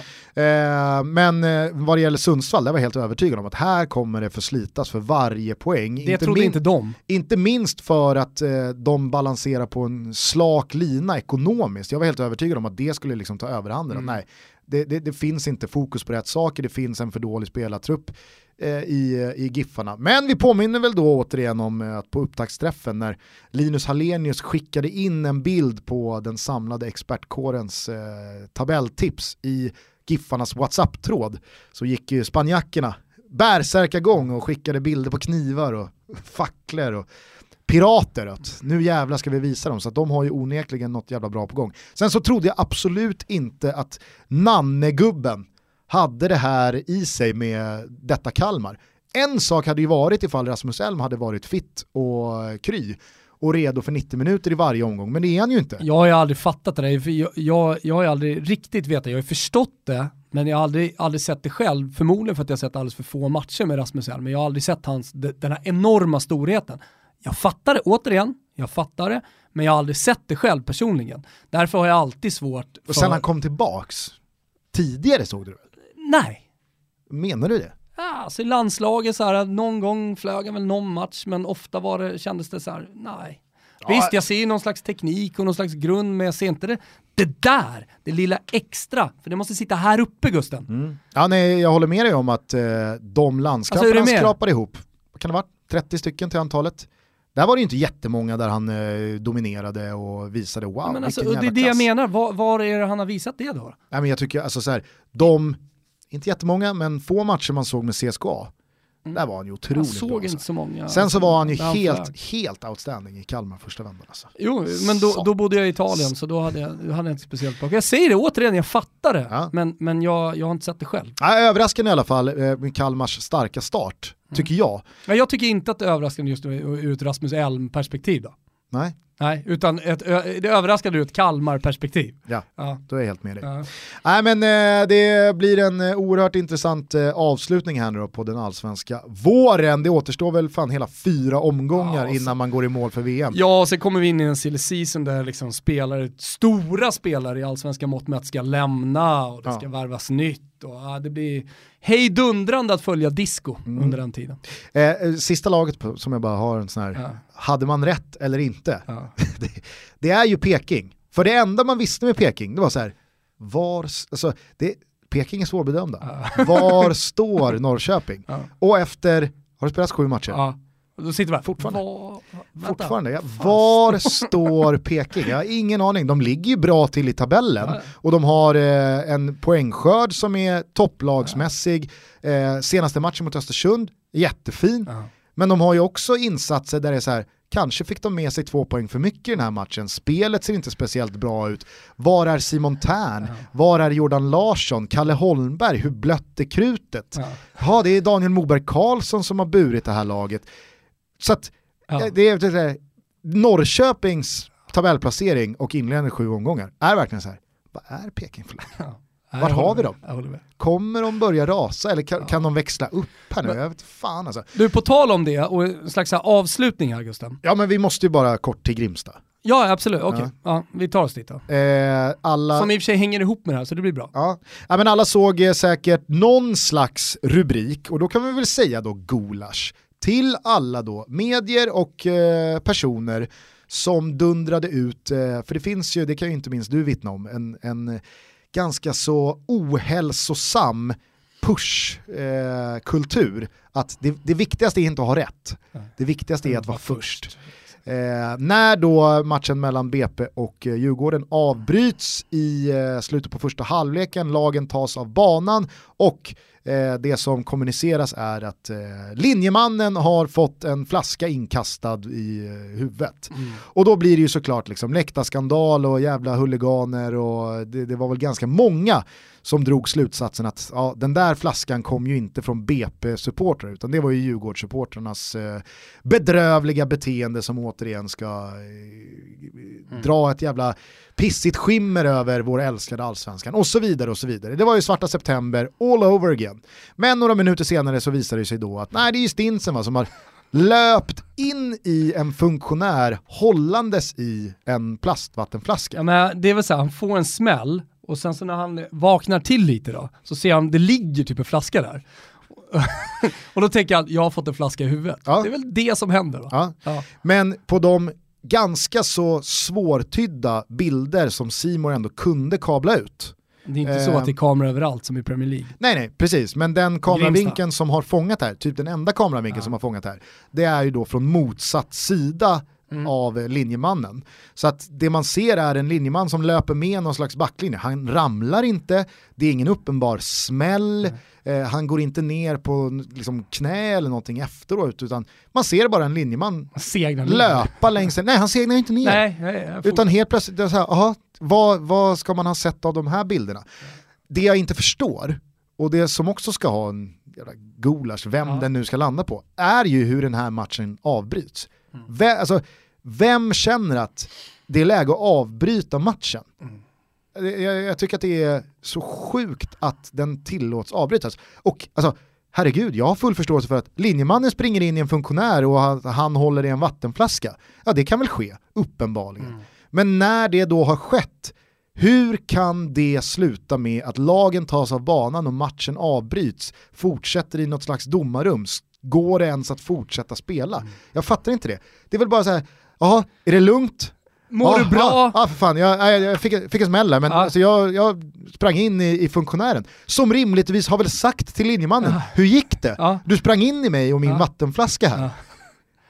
Eh, men eh, vad det gäller Sundsvall, där var jag helt övertygad om att här kommer det förslitas för varje poäng. Det inte trodde inte de. Inte minst för att eh, de balanserar på en slak lina ekonomiskt. Jag var helt övertygad om att det skulle liksom ta överhanden. Mm. Nej, det, det, det, finns inte fokus på rätt saker, det finns en för dålig spelartrupp eh, i, i Giffarna. Men vi påminner väl då återigen om eh, att på upptaktsträffen när Linus Hallenius skickade in en bild på den samlade expertkårens eh, tabelltips i Giffarnas WhatsApp-tråd så gick ju spanjackerna bärsärkagång och skickade bilder på knivar och facklor och pirater att nu jävlar ska vi visa dem, så att de har ju onekligen något jävla bra på gång. Sen så trodde jag absolut inte att Nannegubben hade det här i sig med detta Kalmar. En sak hade ju varit ifall Rasmus Elm hade varit fit och kry och redo för 90 minuter i varje omgång, men det är han ju inte. Jag har ju aldrig fattat det där, jag, jag, jag har ju aldrig riktigt vetat, jag har ju förstått det, men jag har aldrig, aldrig sett det själv, förmodligen för att jag har sett alldeles för få matcher med Rasmus Elm, men jag har aldrig sett hans, den här enorma storheten. Jag fattar det, återigen, jag fattar det, men jag har aldrig sett det själv personligen. Därför har jag alltid svårt Och sen han kom tillbaks, tidigare såg du det Nej. Menar du det? Ja, alltså i landslaget så här, någon gång flög han väl någon match, men ofta var det, kändes det så här, nej. Ja. Visst, jag ser någon slags teknik och någon slags grund, men jag ser inte det, det där, det lilla extra, för det måste sitta här uppe Gusten. Mm. Ja, nej, jag håller med dig om att eh, de landskamper alltså, han skrapade ihop, vad kan det vara, 30 stycken till antalet? Där var det inte jättemånga där han eh, dominerade och visade wow, men alltså, vilken Det är det jag menar, var, var, är det han har visat det då? Nej, men jag tycker, alltså så här, de inte jättemånga, men få matcher man såg med CSKA. Mm. Där var han ju otroligt såg bra. Inte alltså. så många. Sen så var han ju helt, helt outstanding i Kalmar första vändan. Alltså. Jo, men då, då, bodde jag i Italien så då hade jag, då hade jag inte speciellt bra. Jag säger det återigen, jag fattar det, ja. men, men jag, jag har inte sett det själv. Ja, överraskande i alla fall eh, med Kalmars starka start, mm. tycker jag. Men jag tycker inte att det är överraskande just ur ett Rasmus Elm-perspektiv då. Nej. Nej, utan ett, det överraskade ur ett Kalmar-perspektiv. Ja, ja, då är jag helt med dig. Ja. Nej men eh, det blir en eh, oerhört intressant eh, avslutning här nu då på den allsvenska våren. Det återstår väl fan hela fyra omgångar ja, innan man går i mål för VM. Ja, och sen kommer vi in i en silly season där liksom spelare, stora spelare i allsvenska mått mätt ska lämna och det ska värvas nytt. Och, det blir hejdundrande att följa disco mm. under den tiden. Eh, sista laget som jag bara har en sån här, hade man rätt eller inte? Ja. det, det, är ju Peking. För det enda man visste med Peking, det var så här, var, alltså, det, Peking är svårbedömda. Ja. Var står Norrköping? Och efter, har det spelats sju matcher? Då sitter vi Fortfarande. Var, Fortfarande ja. Var står Peking? Jag har ingen aning. De ligger ju bra till i tabellen ja. och de har eh, en poängskörd som är topplagsmässig. Eh, senaste matchen mot Östersund, jättefin. Ja. Men de har ju också insatser där det är så här, kanske fick de med sig två poäng för mycket i den här matchen. Spelet ser inte speciellt bra ut. Var är Simon Tern? Ja. Var är Jordan Larsson? Kalle Holmberg? Hur blött är krutet? Ja, ja det är Daniel Moberg Karlsson som har burit det här laget. Så att, ja. det, är, det är Norrköpings tabellplacering och inledande sju omgångar är verkligen så här, vad är Peking för lag? Ja. Var har vi dem? Kommer de börja rasa eller kan, ja. kan de växla upp här nu? Men, jag vet fan alltså. Du, på tal om det och en slags avslutning här Gusten. Ja men vi måste ju bara kort till Grimsta. Ja absolut, okej. Okay. Ja. ja. vi tar oss dit då. Eh, alla... Som i och för sig hänger ihop med det här så det blir bra. Ja. ja men alla såg eh, säkert någon slags rubrik och då kan vi väl säga då gulasch till alla då medier och eh, personer som dundrade ut, eh, för det finns ju, det kan ju inte minst du vittna om, en, en ganska så ohälsosam pushkultur. Eh, att det, det, viktigaste är inte att ha rätt, det viktigaste är att vara först. Eh, när då matchen mellan BP och eh, Djurgården avbryts i eh, slutet på första halvleken, lagen tas av banan och Eh, det som kommuniceras är att eh, linjemannen har fått en flaska inkastad i eh, huvudet. Mm. Och då blir det ju såklart liksom läktarskandal och jävla huliganer och det, det var väl ganska många som drog slutsatsen att ja, den där flaskan kom ju inte från BP-supportrar utan det var ju Djurgårdssupportrarnas eh, bedrövliga beteende som återigen ska eh, mm. dra ett jävla pissigt skimmer över vår älskade allsvenskan och så vidare och så vidare. Det var ju svarta september all over again. Men några minuter senare så visade det sig då att nej det är ju Stinsen va, som har löpt in i en funktionär hållandes i en plastvattenflaska. Ja, men det är väl så här, han får en smäll och sen så när han vaknar till lite då, så ser han, det ligger typ en flaska där. och då tänker han, jag har fått en flaska i huvudet. Ja. Det är väl det som händer då. Ja. Ja. Men på de ganska så svårtydda bilder som Simor ändå kunde kabla ut. Det är inte eh, så att det är kameror överallt som i Premier League. Nej, nej, precis. Men den kameravinkeln som har fångat här, typ den enda kameravinkeln som har fångat här, det är ju då från motsatt sida mm. av linjemannen. Så att det man ser är en linjeman som löper med någon slags backlinje. Han ramlar inte, det är ingen uppenbar smäll, mm. eh, han går inte ner på liksom, knä eller någonting efteråt, utan man ser bara en linjeman löpa längs Nej, han segnar inte ner. Nej, nej, utan helt plötsligt, det så här, aha, vad, vad ska man ha sett av de här bilderna? Det jag inte förstår, och det som också ska ha en jävla gulasch, vem ja. den nu ska landa på, är ju hur den här matchen avbryts. Mm. Vem, alltså, vem känner att det är läge att avbryta matchen? Mm. Jag, jag, tycker att det är så sjukt att den tillåts avbrytas. Och alltså, herregud, jag har full förståelse för att linjemannen springer in i en funktionär och han, han håller i en vattenflaska. Ja, det kan väl ske, uppenbarligen. Mm. Men när det då har skett, hur kan det sluta med att lagen tas av banan och matchen avbryts, fortsätter i något slags domarrum, går det ens att fortsätta spela? Mm. Jag fattar inte det. Det är väl bara så här, jaha, är det lugnt? Mår ja, du bra? Ja, ja, för fan, jag, jag fick, fick en smäll där, men ja. alltså jag, jag sprang in i, i, funktionären, som rimligtvis har väl sagt till linjemannen, ja. hur gick det? Du sprang in i mig och min vattenflaska här.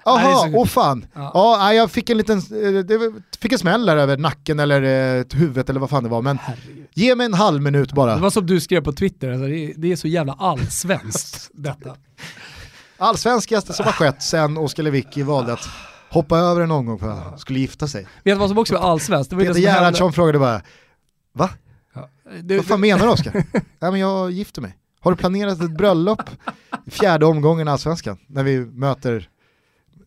Jaha, åh fan. Ja. ja, jag fick en liten, eh, fick en smäll där över nacken eller eh, huvudet eller vad fan det var. Men Herregud. ge mig en halv minut bara. Det var som du skrev på Twitter, alltså, det, är, det är så jävla allsvenskt detta. Allsvenskaste som har skett sen Oskar Lewicki valde att hoppa över en omgång för att skulle gifta sig. Vet du vad som också var allsvenskt? Peter Gerhardsson frågade bara, va? Ja. Det, vad fan det, menar du Oskar? Nej men jag gifter mig. Har du planerat ett bröllop i fjärde omgången i Allsvenskan när vi möter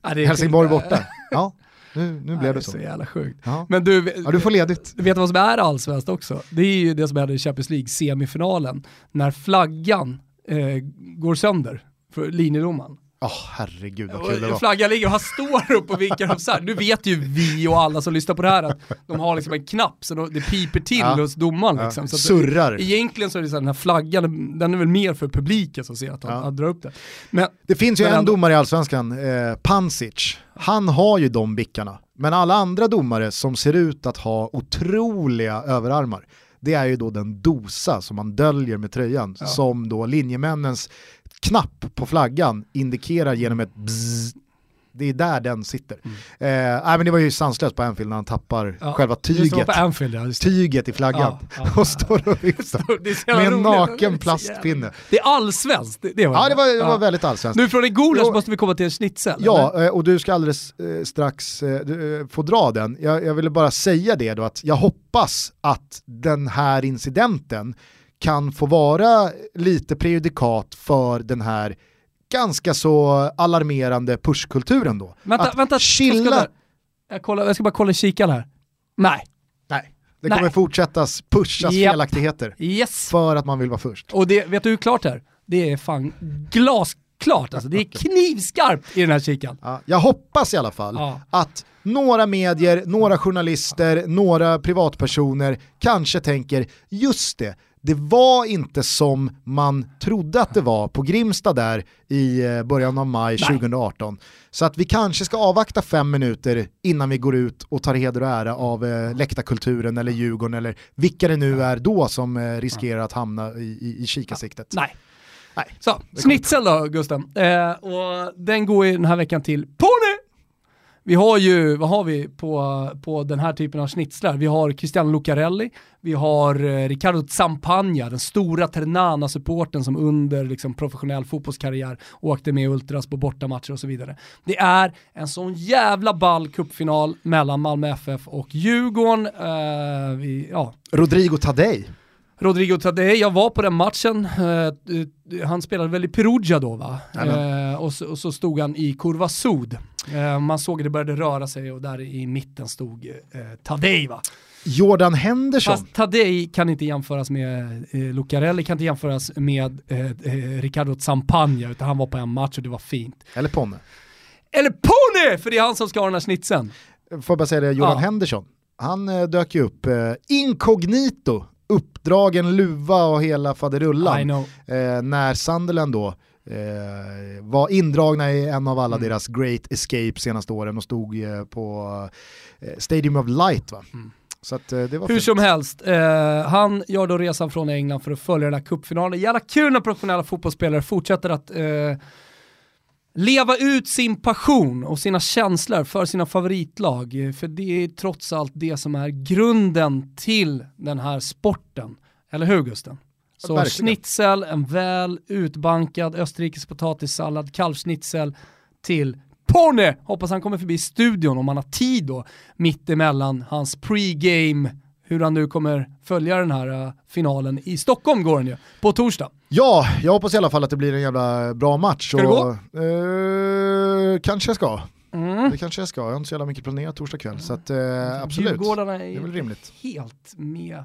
ja, Helsingborg borta? Ja, nu, nu blev det så. Det är så jävla sjukt. Ja. Men du, ja, du får ledigt. Vet du vad som är allsvenskt också? Det är ju det som hände i Champions League semifinalen, när flaggan eh, går sönder för linjedomaren. Åh oh, herregud vad kul det var. Flaggan ligger och han står upp och vinkar upp så här. Nu vet ju vi och alla som lyssnar på det här att de har liksom en knapp så det piper till ja. hos domaren. Liksom. Ja. Så Surrar. Det, egentligen så är det så här, den här flaggan, den är väl mer för publiken som ser att han, ja. han drar upp det. Men, det finns ju en ändå... domare i Allsvenskan, eh, Pansic. Han har ju de bickarna. Men alla andra domare som ser ut att ha otroliga överarmar, det är ju då den dosa som man döljer med tröjan, ja. som då linjemännens knapp på flaggan indikerar genom ett bzzz. Det är där den sitter. Mm. Eh, men det var ju sanslöst på Anfield när han tappar ja, själva tyget, Anfield, ja, tyget i flaggan ja, ja, och står och viftar med en naken plastpinne. Det är allsvenskt. Det, det, var ja, det var, det var väldigt allsvenskt. Nu från en gulasch måste vi komma till en schnitzel. Ja, eller? Eh, och du ska alldeles eh, strax eh, eh, få dra den. Jag, jag ville bara säga det då att jag hoppas att den här incidenten kan få vara lite prejudikat för den här ganska så alarmerande pushkulturen då. Vänta, att vänta, chilla... jag, kollar, jag ska bara kolla kikan här. Nej. Nej. Det kommer Nej. fortsättas pushas yep. felaktigheter yes. för att man vill vara först. Och det, vet du hur klart det är? Det är fan glasklart alltså. Det är knivskarpt i den här kikan. Ja, jag hoppas i alla fall ja. att några medier, några journalister, några privatpersoner kanske tänker just det, det var inte som man trodde att det var på Grimsta där i eh, början av maj Nej. 2018. Så att vi kanske ska avvakta fem minuter innan vi går ut och tar heder och ära av eh, läktarkulturen eller Djurgården eller vilka det nu är då som eh, riskerar att hamna i, i, i kikarsiktet. Nej. Nej. Så, snitsel då Gusten. Eh, och den går ju den här veckan till Pony! Vi har ju, vad har vi på, på den här typen av schnitzlar? Vi har Cristiano Lucarelli, vi har eh, Riccardo Zampagna, den stora Ternana-supporten som under liksom, professionell fotbollskarriär åkte med Ultras på bortamatcher och så vidare. Det är en sån jävla ball cupfinal mellan Malmö FF och Djurgården. Eh, vi, ja. Rodrigo Tadej. Rodrigo Tadej, jag var på den matchen, uh, han spelade väl i Perugia då va? Uh, och, så, och, så, stod han i Kurva Sud. Uh, man såg att det började röra sig och där i mitten stod uh, Tadej va? Jordan Henderson. Fast Tadej kan inte jämföras med eh, Lucarelli, kan inte jämföras med eh, Riccardo Zampagna, utan han var på en match och det var fint. Eller Ponne. Eller Ponne! För det är han som ska ha den här snitsen. Får jag bara säga det, Jordan ja. Henderson, han eh, dök ju upp eh, inkognito uppdragen luva och hela faderullan. Eh, när Sunderland då eh, var indragna i en av alla mm. deras great escape senaste åren och stod eh, på eh, Stadium of Light. Va? Mm. Så att, eh, det var Hur fint. som helst, eh, han gör då resan från England för att följa den här cupfinalen. Jävla kul när professionella fotbollsspelare fortsätter att leva ut sin passion och sina känslor för sina favoritlag. För det är trots allt det som är grunden till den här sporten. Eller hur Gusten? Så Verkligen. schnitzel, en väl utbankad österrikisk potatissallad, kalvschnitzel till Porne! Hoppas han kommer förbi studion om han har tid då, mitt emellan hans pregame, hur han nu kommer följa den här uh, finalen. I Stockholm går den ju, på torsdag. Ja, jag hoppas i alla fall att det blir en jävla bra match. Ska du och, eh, kanske jag ska. Mm. Det kanske jag ska, jag har inte så jävla mycket planerat torsdag kväll. Så att, eh, absolut, Djurgårdarna är, det är väl rimligt. helt med,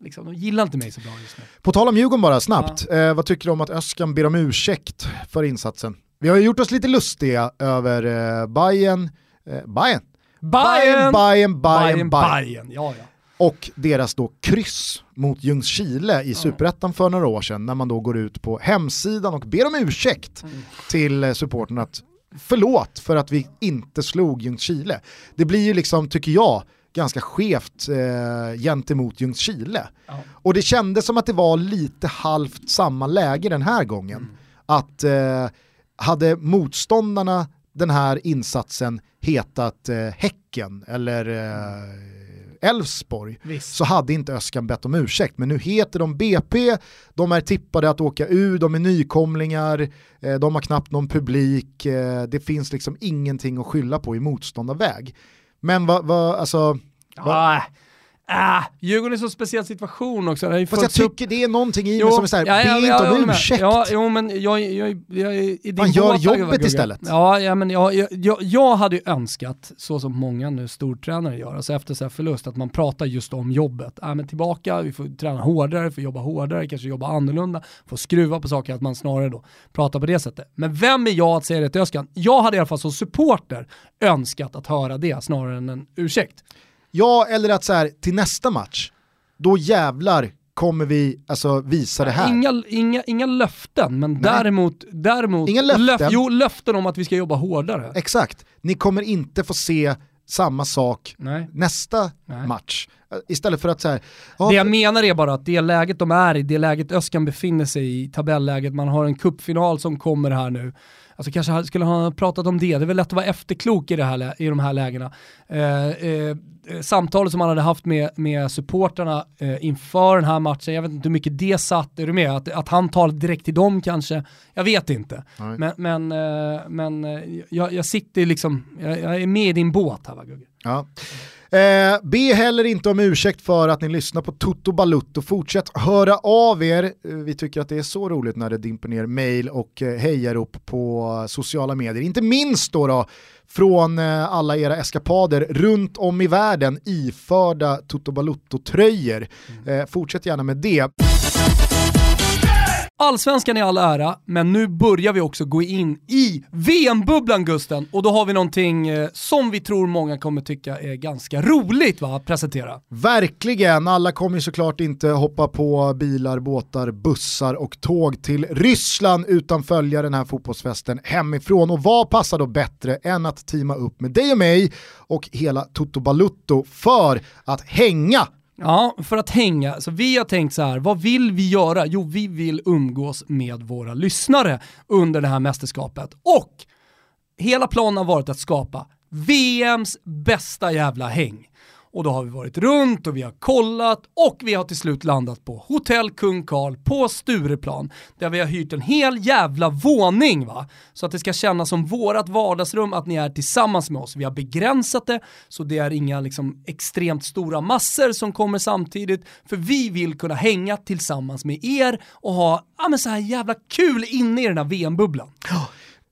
liksom, de gillar inte mig så bra just nu. På tal om Djurgården bara, snabbt. Eh, vad tycker du om att Öskan ber om ursäkt för insatsen? Vi har ju gjort oss lite lustiga över eh, Bayern, eh, Bayern, Bayern, Bayern, Bayern, Bayern, Bayern. Bayern, ja ja. Och deras då kryss mot Ljungskile i Superettan för några år sedan när man då går ut på hemsidan och ber om ursäkt Mm. till eh, supporten att förlåt för att vi inte slog Ljungskile. Det blir ju liksom, tycker jag, ganska skevt eh, gentemot Ljungskile. Ja. Och det kändes som att det var lite halvt samma läge den här gången. Att eh, hade motståndarna den här insatsen hetat eh, Häcken eller eh, Elfsborg Visst. så hade inte Öskan bett om ursäkt. Men nu heter de BP, de är tippade att åka ur, de är nykomlingar, eh, de har knappt någon publik, eh, det finns liksom ingenting att skylla på i motståndarväg. Men vad, vad alltså, Ah, ah, Djurgården är en så speciell situation också. Det fast jag följts upp- tycker det är någonting i mig som är såhär, ja, ja, be ja, inte om ursäkt. Ja, jo, men jag, jag, jag, jag Man gör båt, jobbet istället. Ja, ja men jag, jag, jag, hade ju önskat, så som många nu stortränare gör, alltså efter så förlust, att man pratar just om jobbet. Äh, men tillbaka, vi får träna hårdare, får jobba hårdare, kanske jobba annorlunda, får skruva på saker, att man snarare då pratar på det sättet. Men vem är jag att säga det till Öskan? Jag hade i alla fall som supporter önskat att höra det snarare än en ursäkt. Ja, eller att så här, till nästa match, då jävlar kommer vi alltså visa det här. Inga, inga, inga löften, men däremot, däremot Inga löften. Löf, jo, löften om att vi ska jobba hårdare. Exakt, ni kommer inte få se samma sak Nej. nästa Nej. match. Istället för att så här, ja, Det jag menar är bara att det läget de är i, det läget Öskan befinner sig i, tabelläget, man har en kuppfinal som kommer här nu. Alltså kanske skulle han ha pratat om det, det är väl lätt att vara efterklok i, det här, i de här lägena. Eh, eh, eh, samtalet som han hade haft med, med supportrarna eh, inför den här matchen, jag vet inte hur mycket det satt, är du med? Att, att han talade direkt till dem kanske, jag vet inte. Nej. Men, men, eh, men eh, jag, jag sitter liksom, jag, jag är med i din båt här va Gugge? Ja. Eh, be heller inte om ursäkt för att ni lyssnar på Toto Balutto. Fortsätt höra av er. Eh, Vi tycker att det är så roligt när det dimper ner mail och eh, hejarop på sociala medier. Inte minst då, då från eh, alla era eskapader runt om i världen iförda Toto Balutto-tröjor. Eh, fortsätt gärna med det. Allsvenskan i all ära, men nu börjar vi också gå in i VM-bubblan Gusten. Och då har vi någonting eh, som vi tror många kommer tycka är ganska roligt va, att presentera. Verkligen, alla kommer såklart inte hoppa på bilar, båtar, bussar och tåg till Ryssland utan följa den här fotbollsfesten hemifrån. Och vad passar då bättre än att teama upp med dig och mig och hela Toto Balutto för att hänga Ja, för att hänga. Så vi har tänkt så här, vad vill vi göra? Jo, vi vill umgås med våra lyssnare under det här mästerskapet. Och hela planen har varit att skapa VMs bästa jävla häng. Och då har vi varit runt och vi har kollat och vi har till slut landat på Hotell Kung Karl på Stureplan. Där vi har hyrt en hel jävla våning va. Så att det ska kännas som vårat vardagsrum att ni är tillsammans med oss. Vi har begränsat det så det är inga liksom extremt stora massor som kommer samtidigt. För vi vill kunna hänga tillsammans med er och ha ja, men så här jävla kul inne i den här VM-bubblan.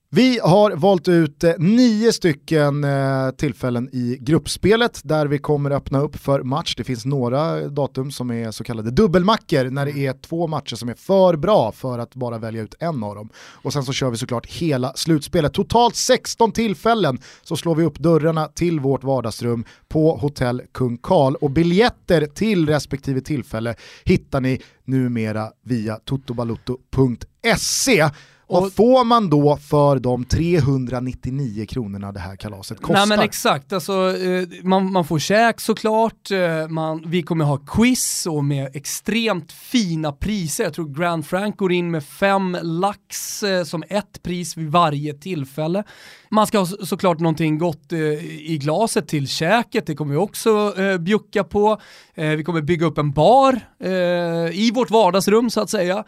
Vi har valt ut eh, nio stycken eh, tillfällen i gruppspelet där vi kommer öppna upp för match. Det finns några datum som är så kallade dubbelmackor när det är två matcher som är för bra för att bara välja ut en av dem. Och sen så kör vi såklart hela slutspelet. Totalt 16 tillfällen så slår vi upp dörrarna till vårt vardagsrum på Hotell Kung Karl och biljetter till respektive tillfälle hittar ni numera via totobalutto.se. Vad Och- får man då för de 399 kronorna det här kalaset kostar? Nej men exakt, alltså, eh, man, man får käk såklart, eh, man, vi kommer ha quiz och med extremt fina priser. Jag tror Grand Frank går in med fem lax eh, som ett pris vid varje tillfälle. Man ska ha så- såklart någonting gott i glaset till käket, det kommer vi också bjucka på. Vi kommer bygga upp en bar i vårt vardagsrum så att säga,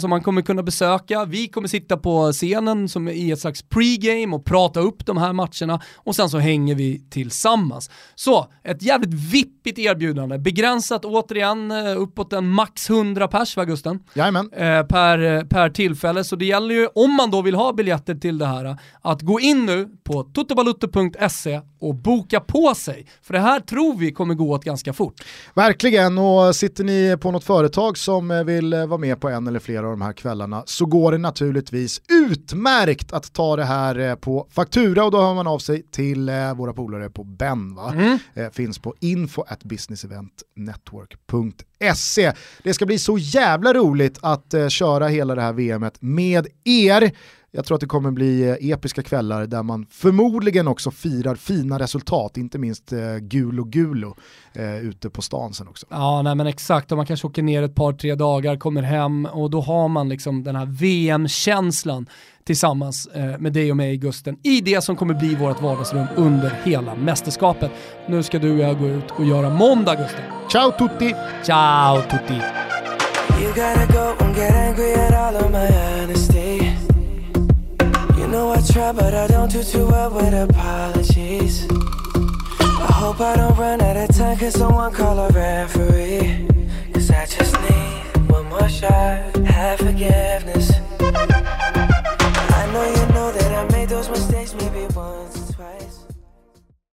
som man kommer kunna besöka. Vi kommer sitta på scenen som i ett slags pregame och prata upp de här matcherna och sen så hänger vi tillsammans. Så, ett jävligt vippigt erbjudande. Begränsat återigen eh, uppåt en max 100 pers va Gusten? Jajamän. eh, per, per tillfälle. Så det gäller ju, om man då vill ha biljetter till det här, att gå in nu på totobalutto.se och boka på sig. För det här tror vi kommer gå åt ganska fort. Verkligen, och sitter ni på något företag som eh, vill eh, vara med på en eller flera av de här kvällarna så går det naturligtvis utmärkt att ta det här eh, på faktura och då hör man av sig till eh, våra polare på Ben. Va? Eh, Finns på info at businesseventnetwork.se. Det ska bli så jävla roligt att köra hela det här VMet med er. Jag tror att det kommer bli eh, episka kvällar där man förmodligen också firar fina resultat, inte minst eh, Gulo Gulo eh, ute på stan sen också. Ja, nej men exakt. Och man kanske åker ner ett par, tre dagar, kommer hem och då har man liksom den här VM-känslan tillsammans eh, med dig och mig Gusten i det som kommer bli vårt vardagsrum under hela mästerskapet. Nu ska du och jag gå ut och göra måndag Gusten. Ciao tutti! Ciao tutti! I try, but I don't do too well with apologies. I hope I don't run out of time, cause someone call a referee. Cause I just need one more shot, have forgiveness.